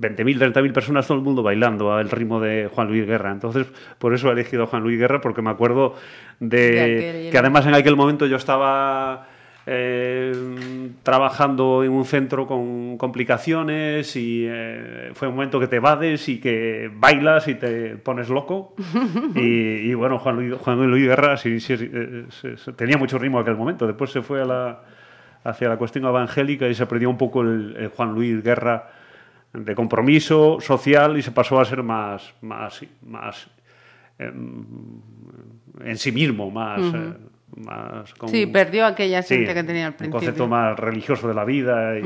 20.000, 30.000 personas, todo el mundo bailando al ritmo de Juan Luis Guerra. Entonces, por eso he elegido a Juan Luis Guerra, porque me acuerdo de, que además en aquel momento yo estaba eh, trabajando en un centro con complicaciones y eh, fue un momento que te evades y que bailas y te pones loco. [LAUGHS] y, y bueno, Juan Luis, Juan Luis Guerra sí, sí, eh, se- se- tenía mucho ritmo en aquel momento. Después se fue a la, hacia la cuestión evangélica y se perdió un poco el, el Juan Luis Guerra de compromiso social y se pasó a ser más, más, más em, en sí mismo, más, eh, más con- sí, perdió aquella Sí, esencia que tenía al un principio. concepto más religioso de la vida, y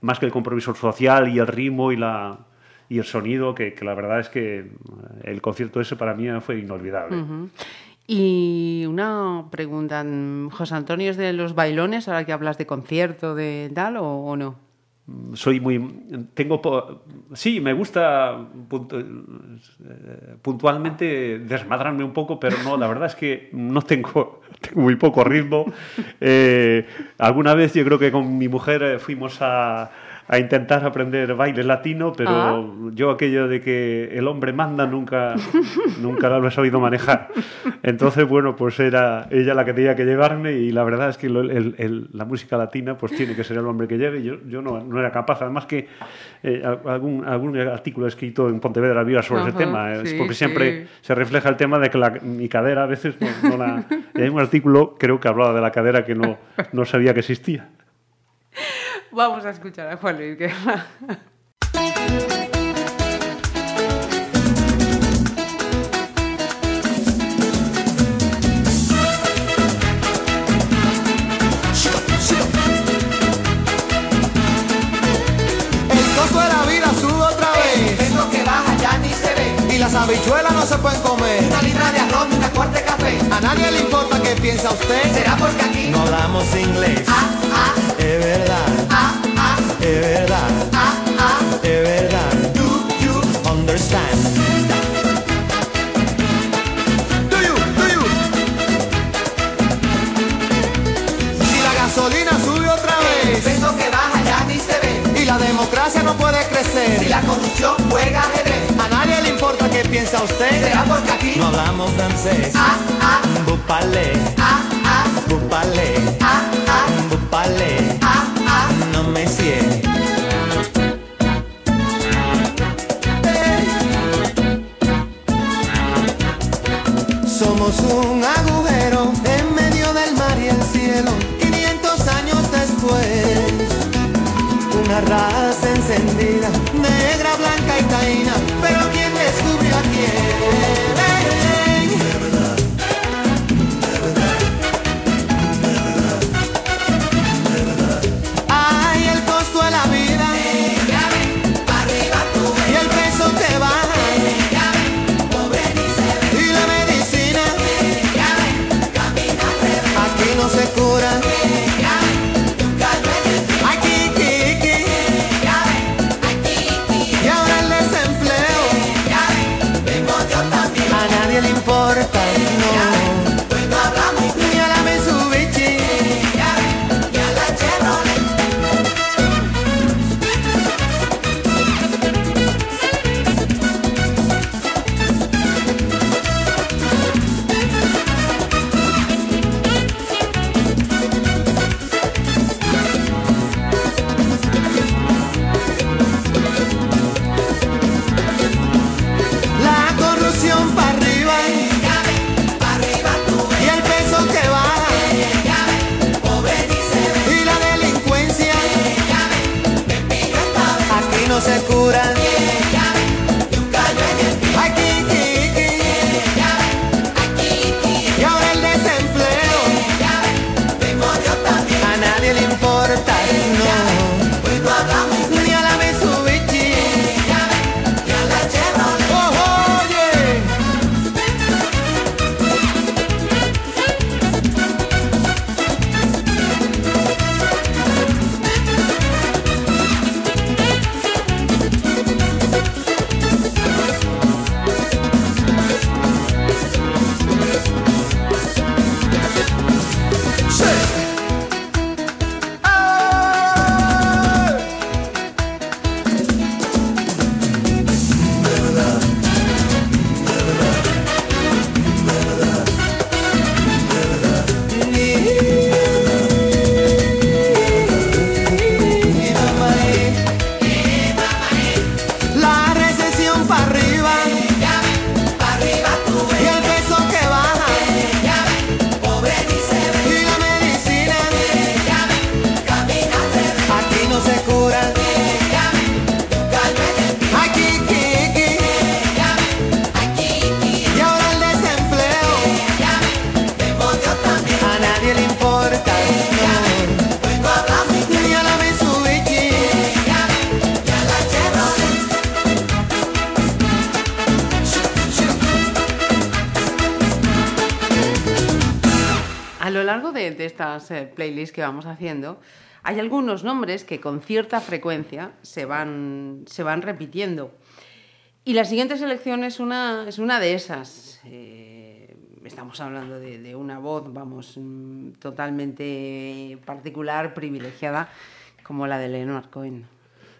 más que el compromiso social y el ritmo y la y el sonido, que, que la verdad es que eh, el concierto ese para mí fue inolvidable. Y una pregunta, mm, José Antonio, ¿es de los bailones ahora que hablas de concierto, de tal o, o no? Soy muy tengo sí me gusta eh, puntualmente desmadrarme un poco pero no la verdad es que no tengo, [LAUGHS] tengo muy poco ritmo. Eh, alguna vez yo creo que con mi mujer eh, fuimos a, a intentar aprender baile latino pero Ah. yo aquello de que el hombre manda nunca [LAUGHS] nunca lo he sabido manejar entonces bueno pues era ella la que tenía que llevarme y la verdad es que lo- el- el- la música latina pues tiene que ser el hombre que lleve yo, yo no, no era capaz además que eh, al- algún, algún artículo escrito en Pontevedra Viva sobre ese Ajá, tema eh, es sí, porque siempre sí. se refleja el tema de que la- mi cadera a veces no, no la y hay un artículo creo que hablaba de la cadera que no, no sabía que existía [LAUGHS] Vamos a escuchar a Juan Luis Guerra. El costo de la vida sube otra vez. Eso que baja ya ni se ve. Y las habichuelas no se pueden comer. Una libra de arroz y una cuarta de café. A nadie le importa qué piensa usted. Será porque aquí. No hablamos inglés. Ah, ah, Es verdad, ah, ah, es verdad, ah, ah. es verdad. Do you Understand. Do you, do you? Si la gasolina sube otra vez. Peso que baja ya ni se ve. Y la democracia no puede Si crecer. la corrupción juega ajedrez. A nadie le importa qué piensa usted. Será porque aquí. No hablamos francés. Ah, ah, Vous parlez, ah, ah, vous parlez, ah, ah, parlez. ah, ah. No me sigue. Somos un agujero en medio del mar y el cielo. 500 años después, una raza encendida, canción para vamos haciendo, hay algunos nombres que con cierta frecuencia se van, se van repitiendo. Y la siguiente selección es una, es una de esas. Eh, estamos hablando de, de una voz, vamos, mm, totalmente particular, privilegiada, como la de Leonard Cohen.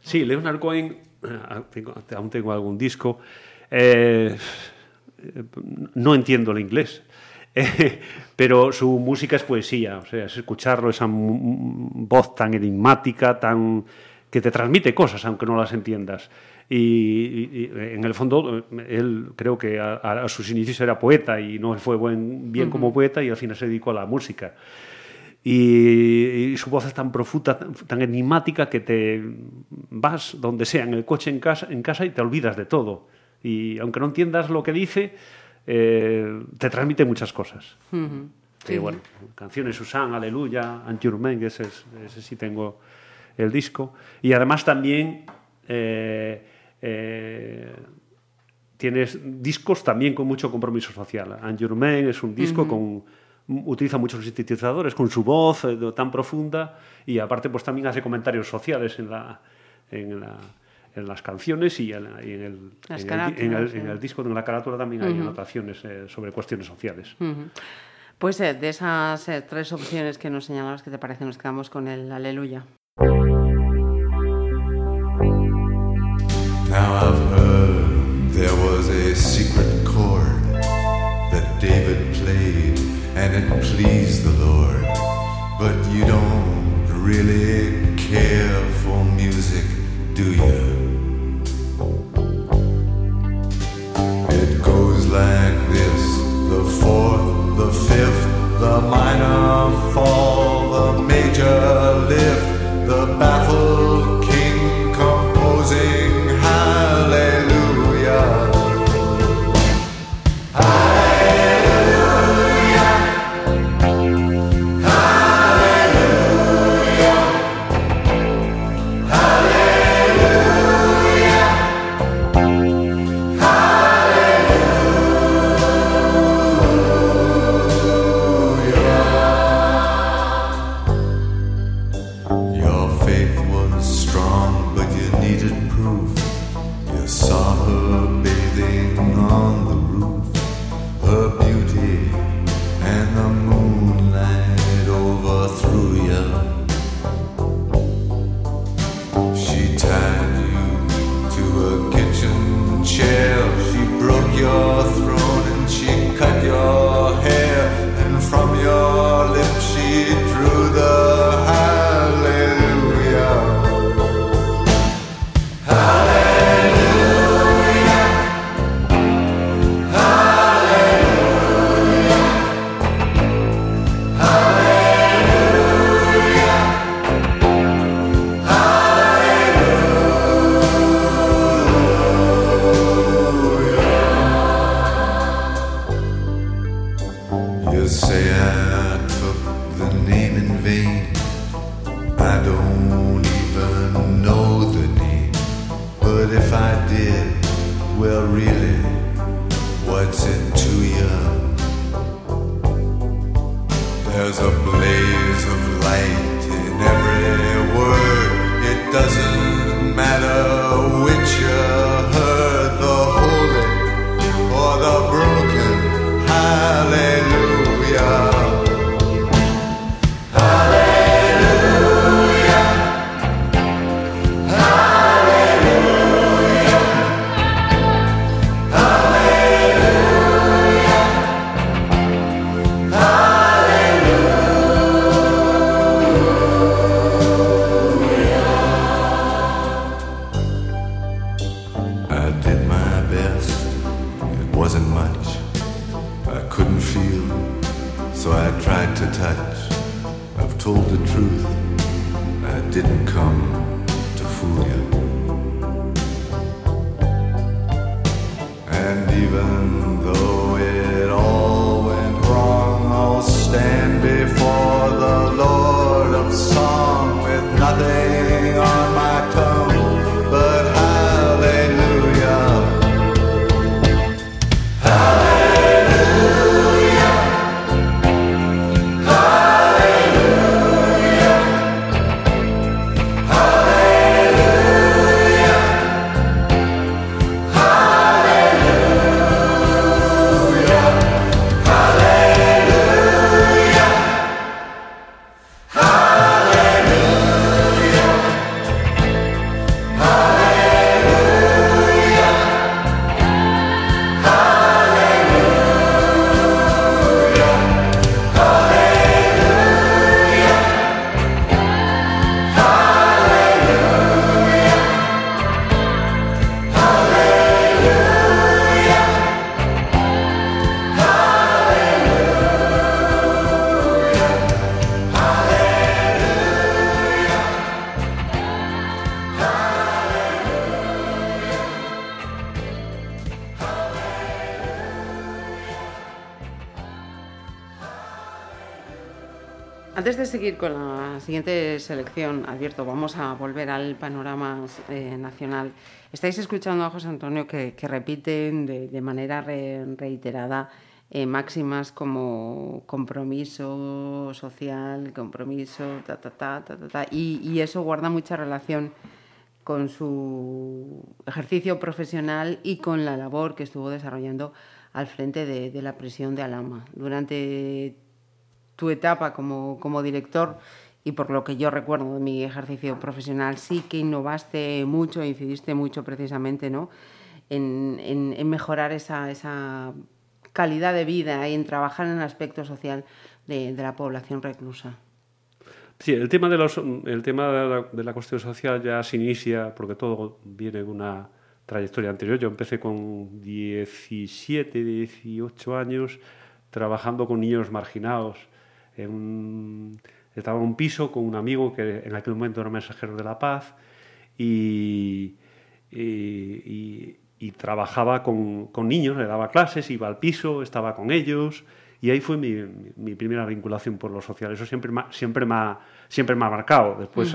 Sí, Leonard Cohen, eh, aún tengo algún disco. eh, no entiendo el inglés, eh, [LAUGHS] pero su música es poesía. O sea, es escucharlo, esa voz tan enigmática, tan que te transmite cosas, aunque no las entiendas. Y, y- y, en el fondo, eh, él creo que a, sus inicios era poeta y no fue buen, bien como poeta y al final se dedicó a la música. Y, y su voz es tan profunda, tan, tan enigmática que te vas donde sea, en el coche, en casa, en casa y te olvidas de todo. Y aunque no entiendas lo que dice, eh, te transmite muchas cosas. Y bueno, canciones Susan, Aleluya, Anturmen, ese, es- ese sí tengo el disco. Y además también eh, eh, tienes discos también con mucho compromiso social. Anjurmen es un disco con utiliza muchos sintetizadores con su voz eh, tan profunda y aparte pues también hace comentarios sociales en la en la- en las canciones y en, en el, Las en, el, en el- en el disco de la carátula también hay anotaciones eh, sobre cuestiones sociales. Ujú. Pues eh, de esas eh, tres opciones que nos señalabas, ¿qué te parece? Nos quedamos con el Aleluya. Now I've heard there was a secret chord that David played and it pleased the Lord. But you don't really care for music, do you? Like this. The fourth, the fifth, the minor fall, the major lift, the baffled seguir con la siguiente selección, advierto, vamos a volver al panorama eh, nacional. Estáis escuchando a José Antonio que, que repiten de, de manera re- reiterada eh, máximas como compromiso social, compromiso, ta, ta, ta, ta, ta, ta, y, y eso guarda mucha relación con su ejercicio profesional y con la labor que estuvo desarrollando al frente de, de la prisión de Alama. Durante tu etapa como, como director y por lo que yo recuerdo de mi ejercicio profesional, sí que innovaste mucho e incidiste mucho precisamente ¿no? en, en- en mejorar esa, esa calidad de vida y en trabajar en el aspecto social de, de la población reclusa. Sí, el tema, de los, el tema de, la, de la cuestión social ya se inicia porque todo viene de una trayectoria anterior. Yo empecé con 17, 18 años trabajando con niños marginados. En un- estaba en un piso con un amigo que en aquel momento era mensajero de la paz y, y- y- y trabajaba con, con niños, le daba clases, iba al piso, estaba con ellos y ahí fue mi, primera vinculación por lo social. Eso siempre, me ha- siempre, me, ha, siempre me ha marcado. Después,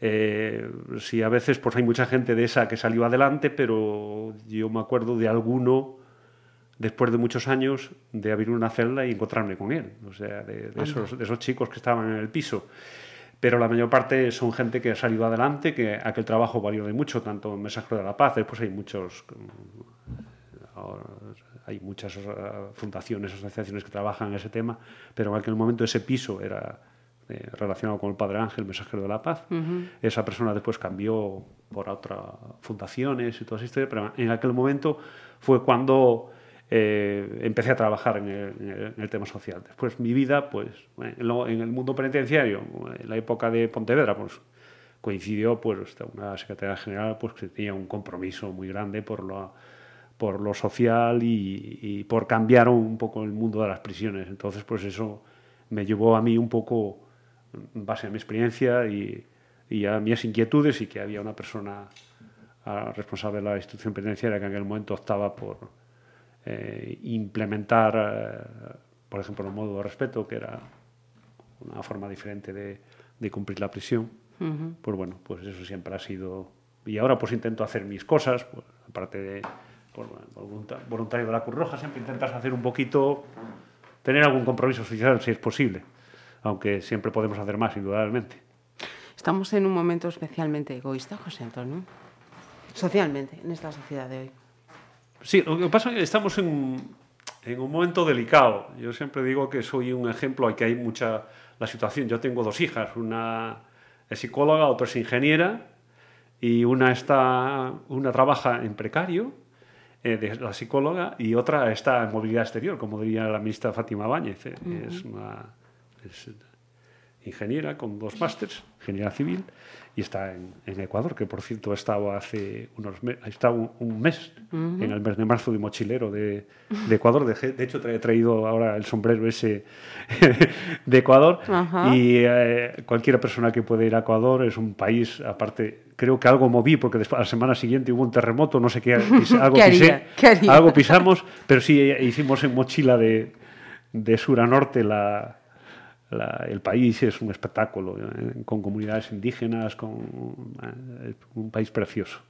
eh, sí, a veces pues hay mucha gente de esa que salió adelante, pero yo me acuerdo de alguno después de muchos años de abrir una celda y encontrarme con él, o sea, de, de esos, de esos chicos que estaban en el piso. Pero la mayor parte son gente que ha salido adelante, que aquel trabajo valió de mucho, tanto en Mensajero de la Paz, después hay muchos, mm, hay muchas eh, fundaciones, asociaciones que trabajan en ese tema, pero en aquel momento ese piso era eh, relacionado con el Padre Ángel, Mensajero de la Paz. Esa persona después cambió por otras fundaciones y toda esa historia, pero en aquel momento fue cuando eh, empecé a trabajar en el, en el- en el tema social. Después mi vida, pues, en, lo- en el mundo penitenciario, en la época de Pontevedra, pues coincidió pues una secretaria general pues que tenía un compromiso muy grande por lo por lo social y, y por cambiar un poco el mundo de las prisiones entonces pues eso me llevó a mí un poco en base a mi experiencia y, y a mis inquietudes y que había una persona responsable de la institución penitenciaria que en aquel momento optaba por eh, implementar eh, por ejemplo el modo de respeto que era una forma diferente de, de cumplir la prisión pues bueno, pues eso siempre ha sido... Y ahora pues intento hacer mis cosas, pues, aparte de voluntario de la Cruz Roja, siempre intentas hacer un poquito, tener algún compromiso social si es posible, aunque siempre podemos hacer más, indudablemente. Estamos en un momento especialmente egoísta, José Antonio, socialmente, en esta sociedad de hoy. Sí, lo que pasa es que estamos en, en un momento delicado. Yo siempre digo que soy un ejemplo, hay que hay mucha la situación. Yo tengo dos hijas, una es psicóloga, otra es ingeniera, y una está, una trabaja en precario, eh, de la psicóloga, y otra está en movilidad exterior, como diría la ministra Fátima Báñez. eh, Es una, es- ingeniera con dos másters, ingeniera civil, y está en, en Ecuador, que por cierto ha estado hace unos meses, estado un, un mes, en el mes de marzo de mochilero de, de Ecuador. De, de hecho, he traído ahora el sombrero ese [LAUGHS] de Ecuador. Ajá. Y eh, cualquier persona que puede ir a Ecuador es un país, aparte, creo que algo moví, porque después, a la semana siguiente hubo un terremoto, no sé qué, [LAUGHS] algo pisé, ¿Qué algo pisamos, pero sí eh, hicimos en mochila de, de sur a norte la, la- el país es un espectáculo, eh, con comunidades indígenas, con eh, un país precioso.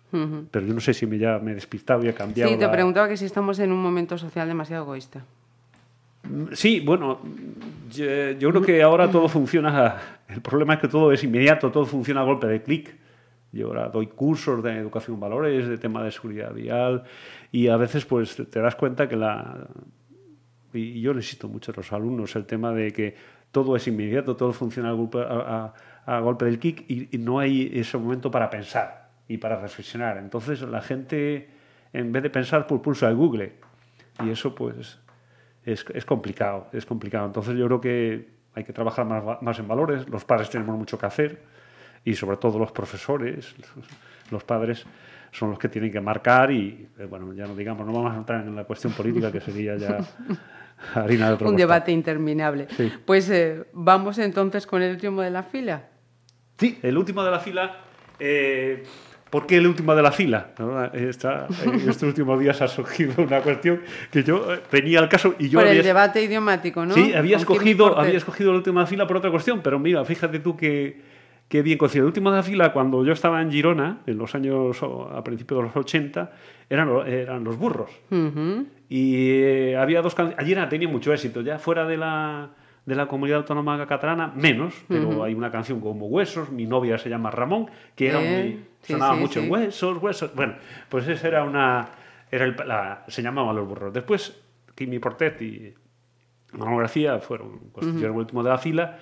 Pero yo no sé si me ya me he despistado y he cambiado. Sí, te la- preguntaba que si estamos en un momento social demasiado egoísta. Sí, bueno, yo, yo creo que ahora todo funciona. [LAUGHS] El problema es que todo es inmediato, todo funciona a golpe de clic. Yo ahora doy cursos de educación valores, de tema de seguridad vial, y a veces pues te- te das cuenta que la. Y yo necesito mucho a los alumnos el tema de que todo es inmediato, todo funciona a golpe, del clic y, no hay ese momento para pensar y para reflexionar. Entonces la gente, en vez de pensar, pues pulsa el Google. Y eso pues es, es complicado, es complicado. Entonces yo creo que hay que trabajar más, más en valores, los padres tenemos mucho que hacer y sobre todo los profesores, los padres son los que tienen que marcar y, eh, bueno, ya no digamos, no vamos a entrar en la cuestión política que sería ya [LAUGHS] [LAUGHS] harina de otro Un debate interminable. Sí. Pues eh, vamos entonces con el último de la fila. Sí, el último de la fila. eh, ¿Por qué el último de la fila? ¿No? Esta- en estos últimos días ha surgido una cuestión que yo eh, venía al caso y yo Por el había- debate idiomático, ¿no? Sí, había escogido, había escogido el último de la fila por otra cuestión, pero mira, fíjate tú que, que bien coincidido. El último de la fila, cuando yo estaba en Girona, en los años, a principios de los 80, eran, eran los burros. Ujú. Y eh, había dos canciones. Allí era- tenía mucho éxito, ya fuera de la, de la comunidad autónoma catalana, menos, pero hay una canción como Huesos, mi novia se llama Ramón, que era Eh, muy, sí, sonaba sí, mucho sí. Huesos, Huesos. Bueno, pues esa era una. Era el- la- se llamaban los burros. Después, Kimi Portet y Manolo García fueron constituyeron el último de la fila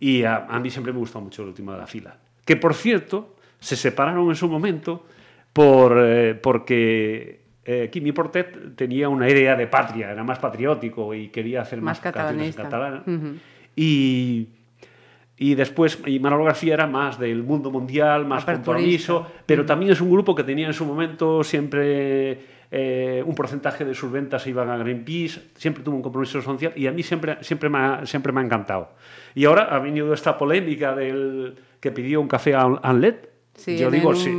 y a, a mí siempre me gustó mucho el último de la fila. Que por cierto, se separaron en su momento por, eh, porque eh, Kimi Portet tenía una idea de patria, era más patriótico y quería hacer más, Más canciones en catalán. Ujú. Y, y después, y Manolo García era más del mundo mundial, más compromiso, pero también es un grupo que tenía en su momento siempre eh, un porcentaje de sus ventas se iban a Greenpeace, siempre tuvo un compromiso social y a mí siempre, siempre, me, ha, siempre me ha encantado. Y ahora ha venido esta polémica del que pidió un café a Anlet. Sí, Yo digo, en sí.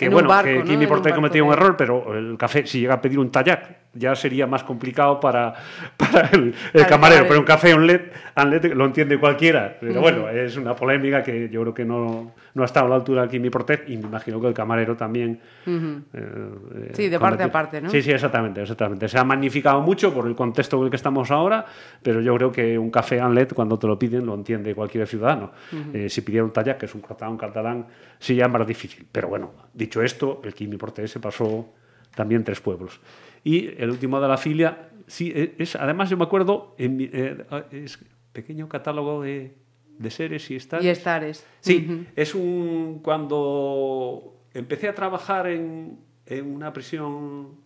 Que en bueno, barco, que ¿no? Kimi Portet barco cometió un error, pero el café, si llega a pedir un tallac, ya sería más complicado para, [LAUGHS] para el, el camarero. Pero un café Anlet, Anlet lo entiende cualquiera. Pero bueno, es una polémica que yo creo que no, no ha estado a la altura de Kimi Portet y me imagino que el camarero también. eh, eh, Sí, de parte a cometió- parte, ¿no? Sí, sí, exactamente, exactamente. Se ha magnificado mucho por el contexto en el que estamos ahora, pero yo creo que un café Anlet, cuando te lo piden, lo entiende cualquier ciudadano. Eh, si pidiera un tallac, que es un catalán, un catalán, sí ya es más difícil. Pero bueno, dicho esto, el Kimi Portet se pasó también tres pueblos. Y el último de la filia, sí, e- es, además yo me acuerdo, en mi- eh, es pequeño catálogo de, de seres y estares. Y estares. Sí, Ujú. es un. Cuando empecé a trabajar en, en una prisión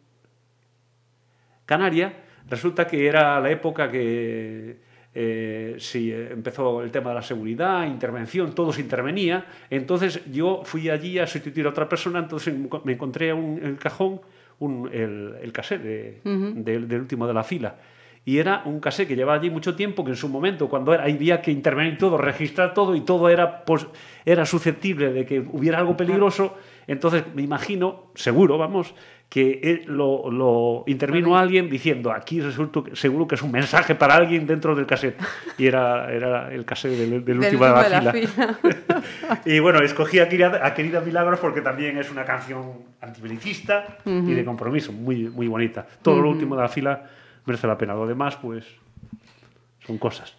canaria, resulta que era la época que eh, eh, empezó el tema de la seguridad, intervención, todo se intervenía. Entonces yo fui allí a sustituir a otra persona, entonces me encontré un- en el cajón un- el, el cassette de- del, del último de la fila. Y era un cassette que llevaba allí mucho tiempo, que en su momento, cuando era- había que intervenir todo, registrar todo y todo era, pues, era susceptible de que hubiera algo peligroso, entonces me imagino, seguro, vamos, que lo, lo intervino alguien diciendo, aquí resulta seguro que es un mensaje para alguien dentro del cassette. Y era, era el cassette del, del último de la último fila. fila. [LAUGHS] y bueno, escogí a Querida, a Querida Milagros porque también es una canción antibelicista y de compromiso, muy, muy bonita. Todo lo último de la fila merece la pena. Lo demás, pues, son cosas.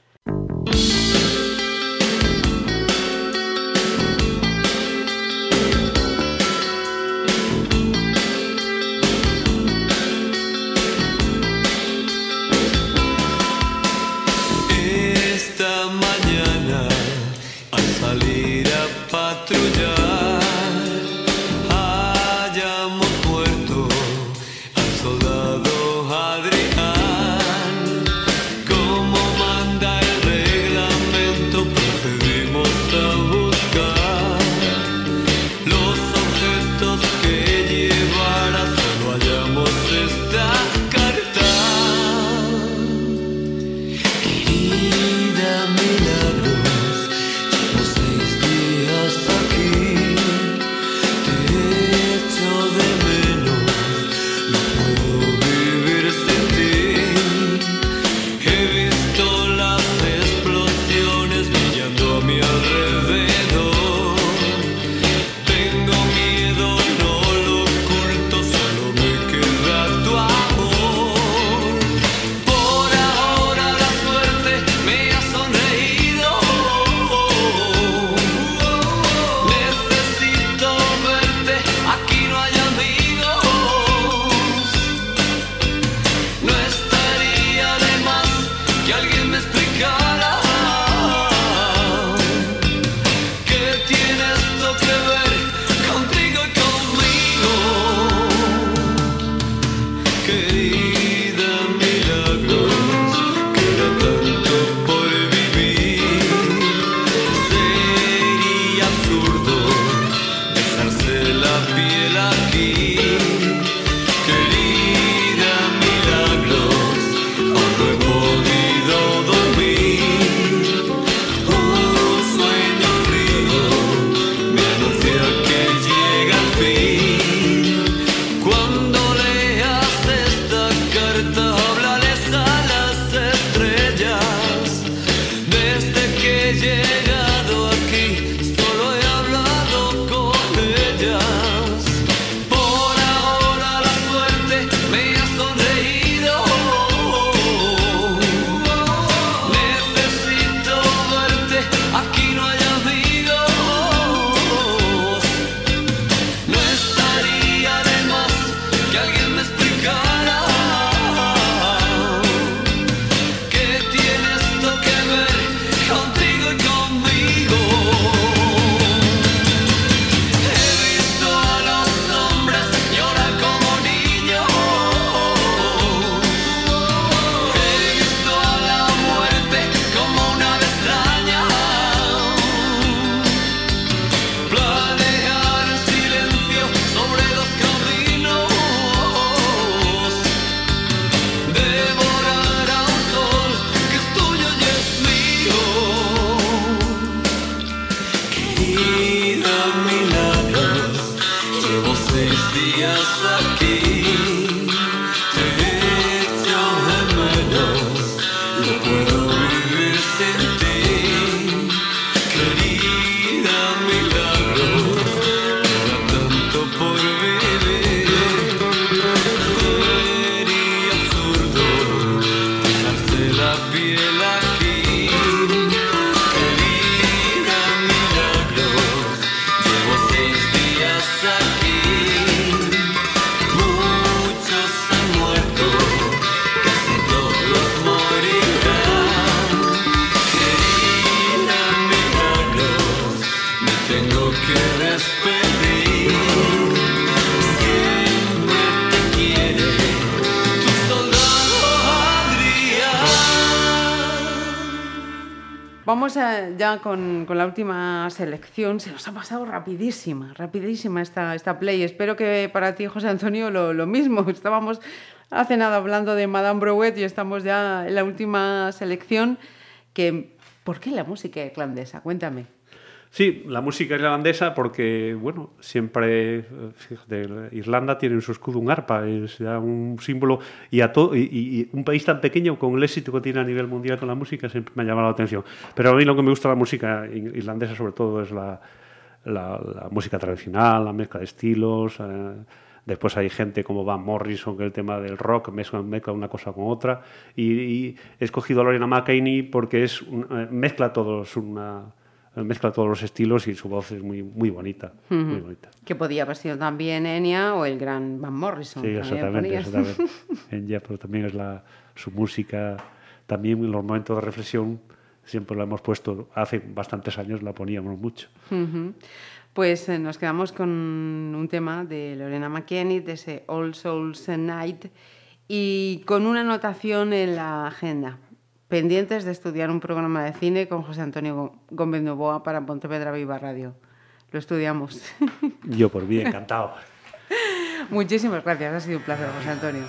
Se nos ha pasado rapidísima, rapidísima esta, esta play. Espero que para ti, José Antonio, lo, lo mismo. [LAUGHS] Estábamos hace nada hablando de Madame Brouet y estamos ya en la última selección. Que, ¿Por qué la música irlandesa? Cuéntame. Sí, la música irlandesa porque, bueno, siempre, fíjate, Irlanda tiene en su escudo un arpa, es ya un símbolo, y, a to- y, y- un país tan pequeño con el éxito que tiene a nivel mundial con la música siempre me ha llamado la atención. Pero a mí lo que me gusta de la música ir- irlandesa sobre todo es la, la- la música tradicional, la mezcla de estilos. eh, Después hay gente como Van Morrison, que el tema del rock mezcla, mezcla una cosa con otra. Y, y he escogido a Lorena McKinney porque es un- eh, mezcla todos una mezcla todos los estilos y su voz es muy muy bonita, muy bonita. Que podía haber sido también Enya o el gran Van Morrison. Sí, exactamente, exactamente. [LAUGHS] Enya, pero también es la su música, también en los momentos de reflexión siempre la hemos puesto, hace bastantes años la poníamos mucho. Pues eh, nos quedamos con un tema de Lorena McKenny, de ese All Souls Night, y con una anotación en la agenda. Pendientes de estudiar un programa de cine con José Antonio Gó- Gómez Novoa para Pontevedra Viva Radio. Lo estudiamos. Yo por mí, encantado. [LAUGHS] Muchísimas gracias, ha sido un placer, José Antonio.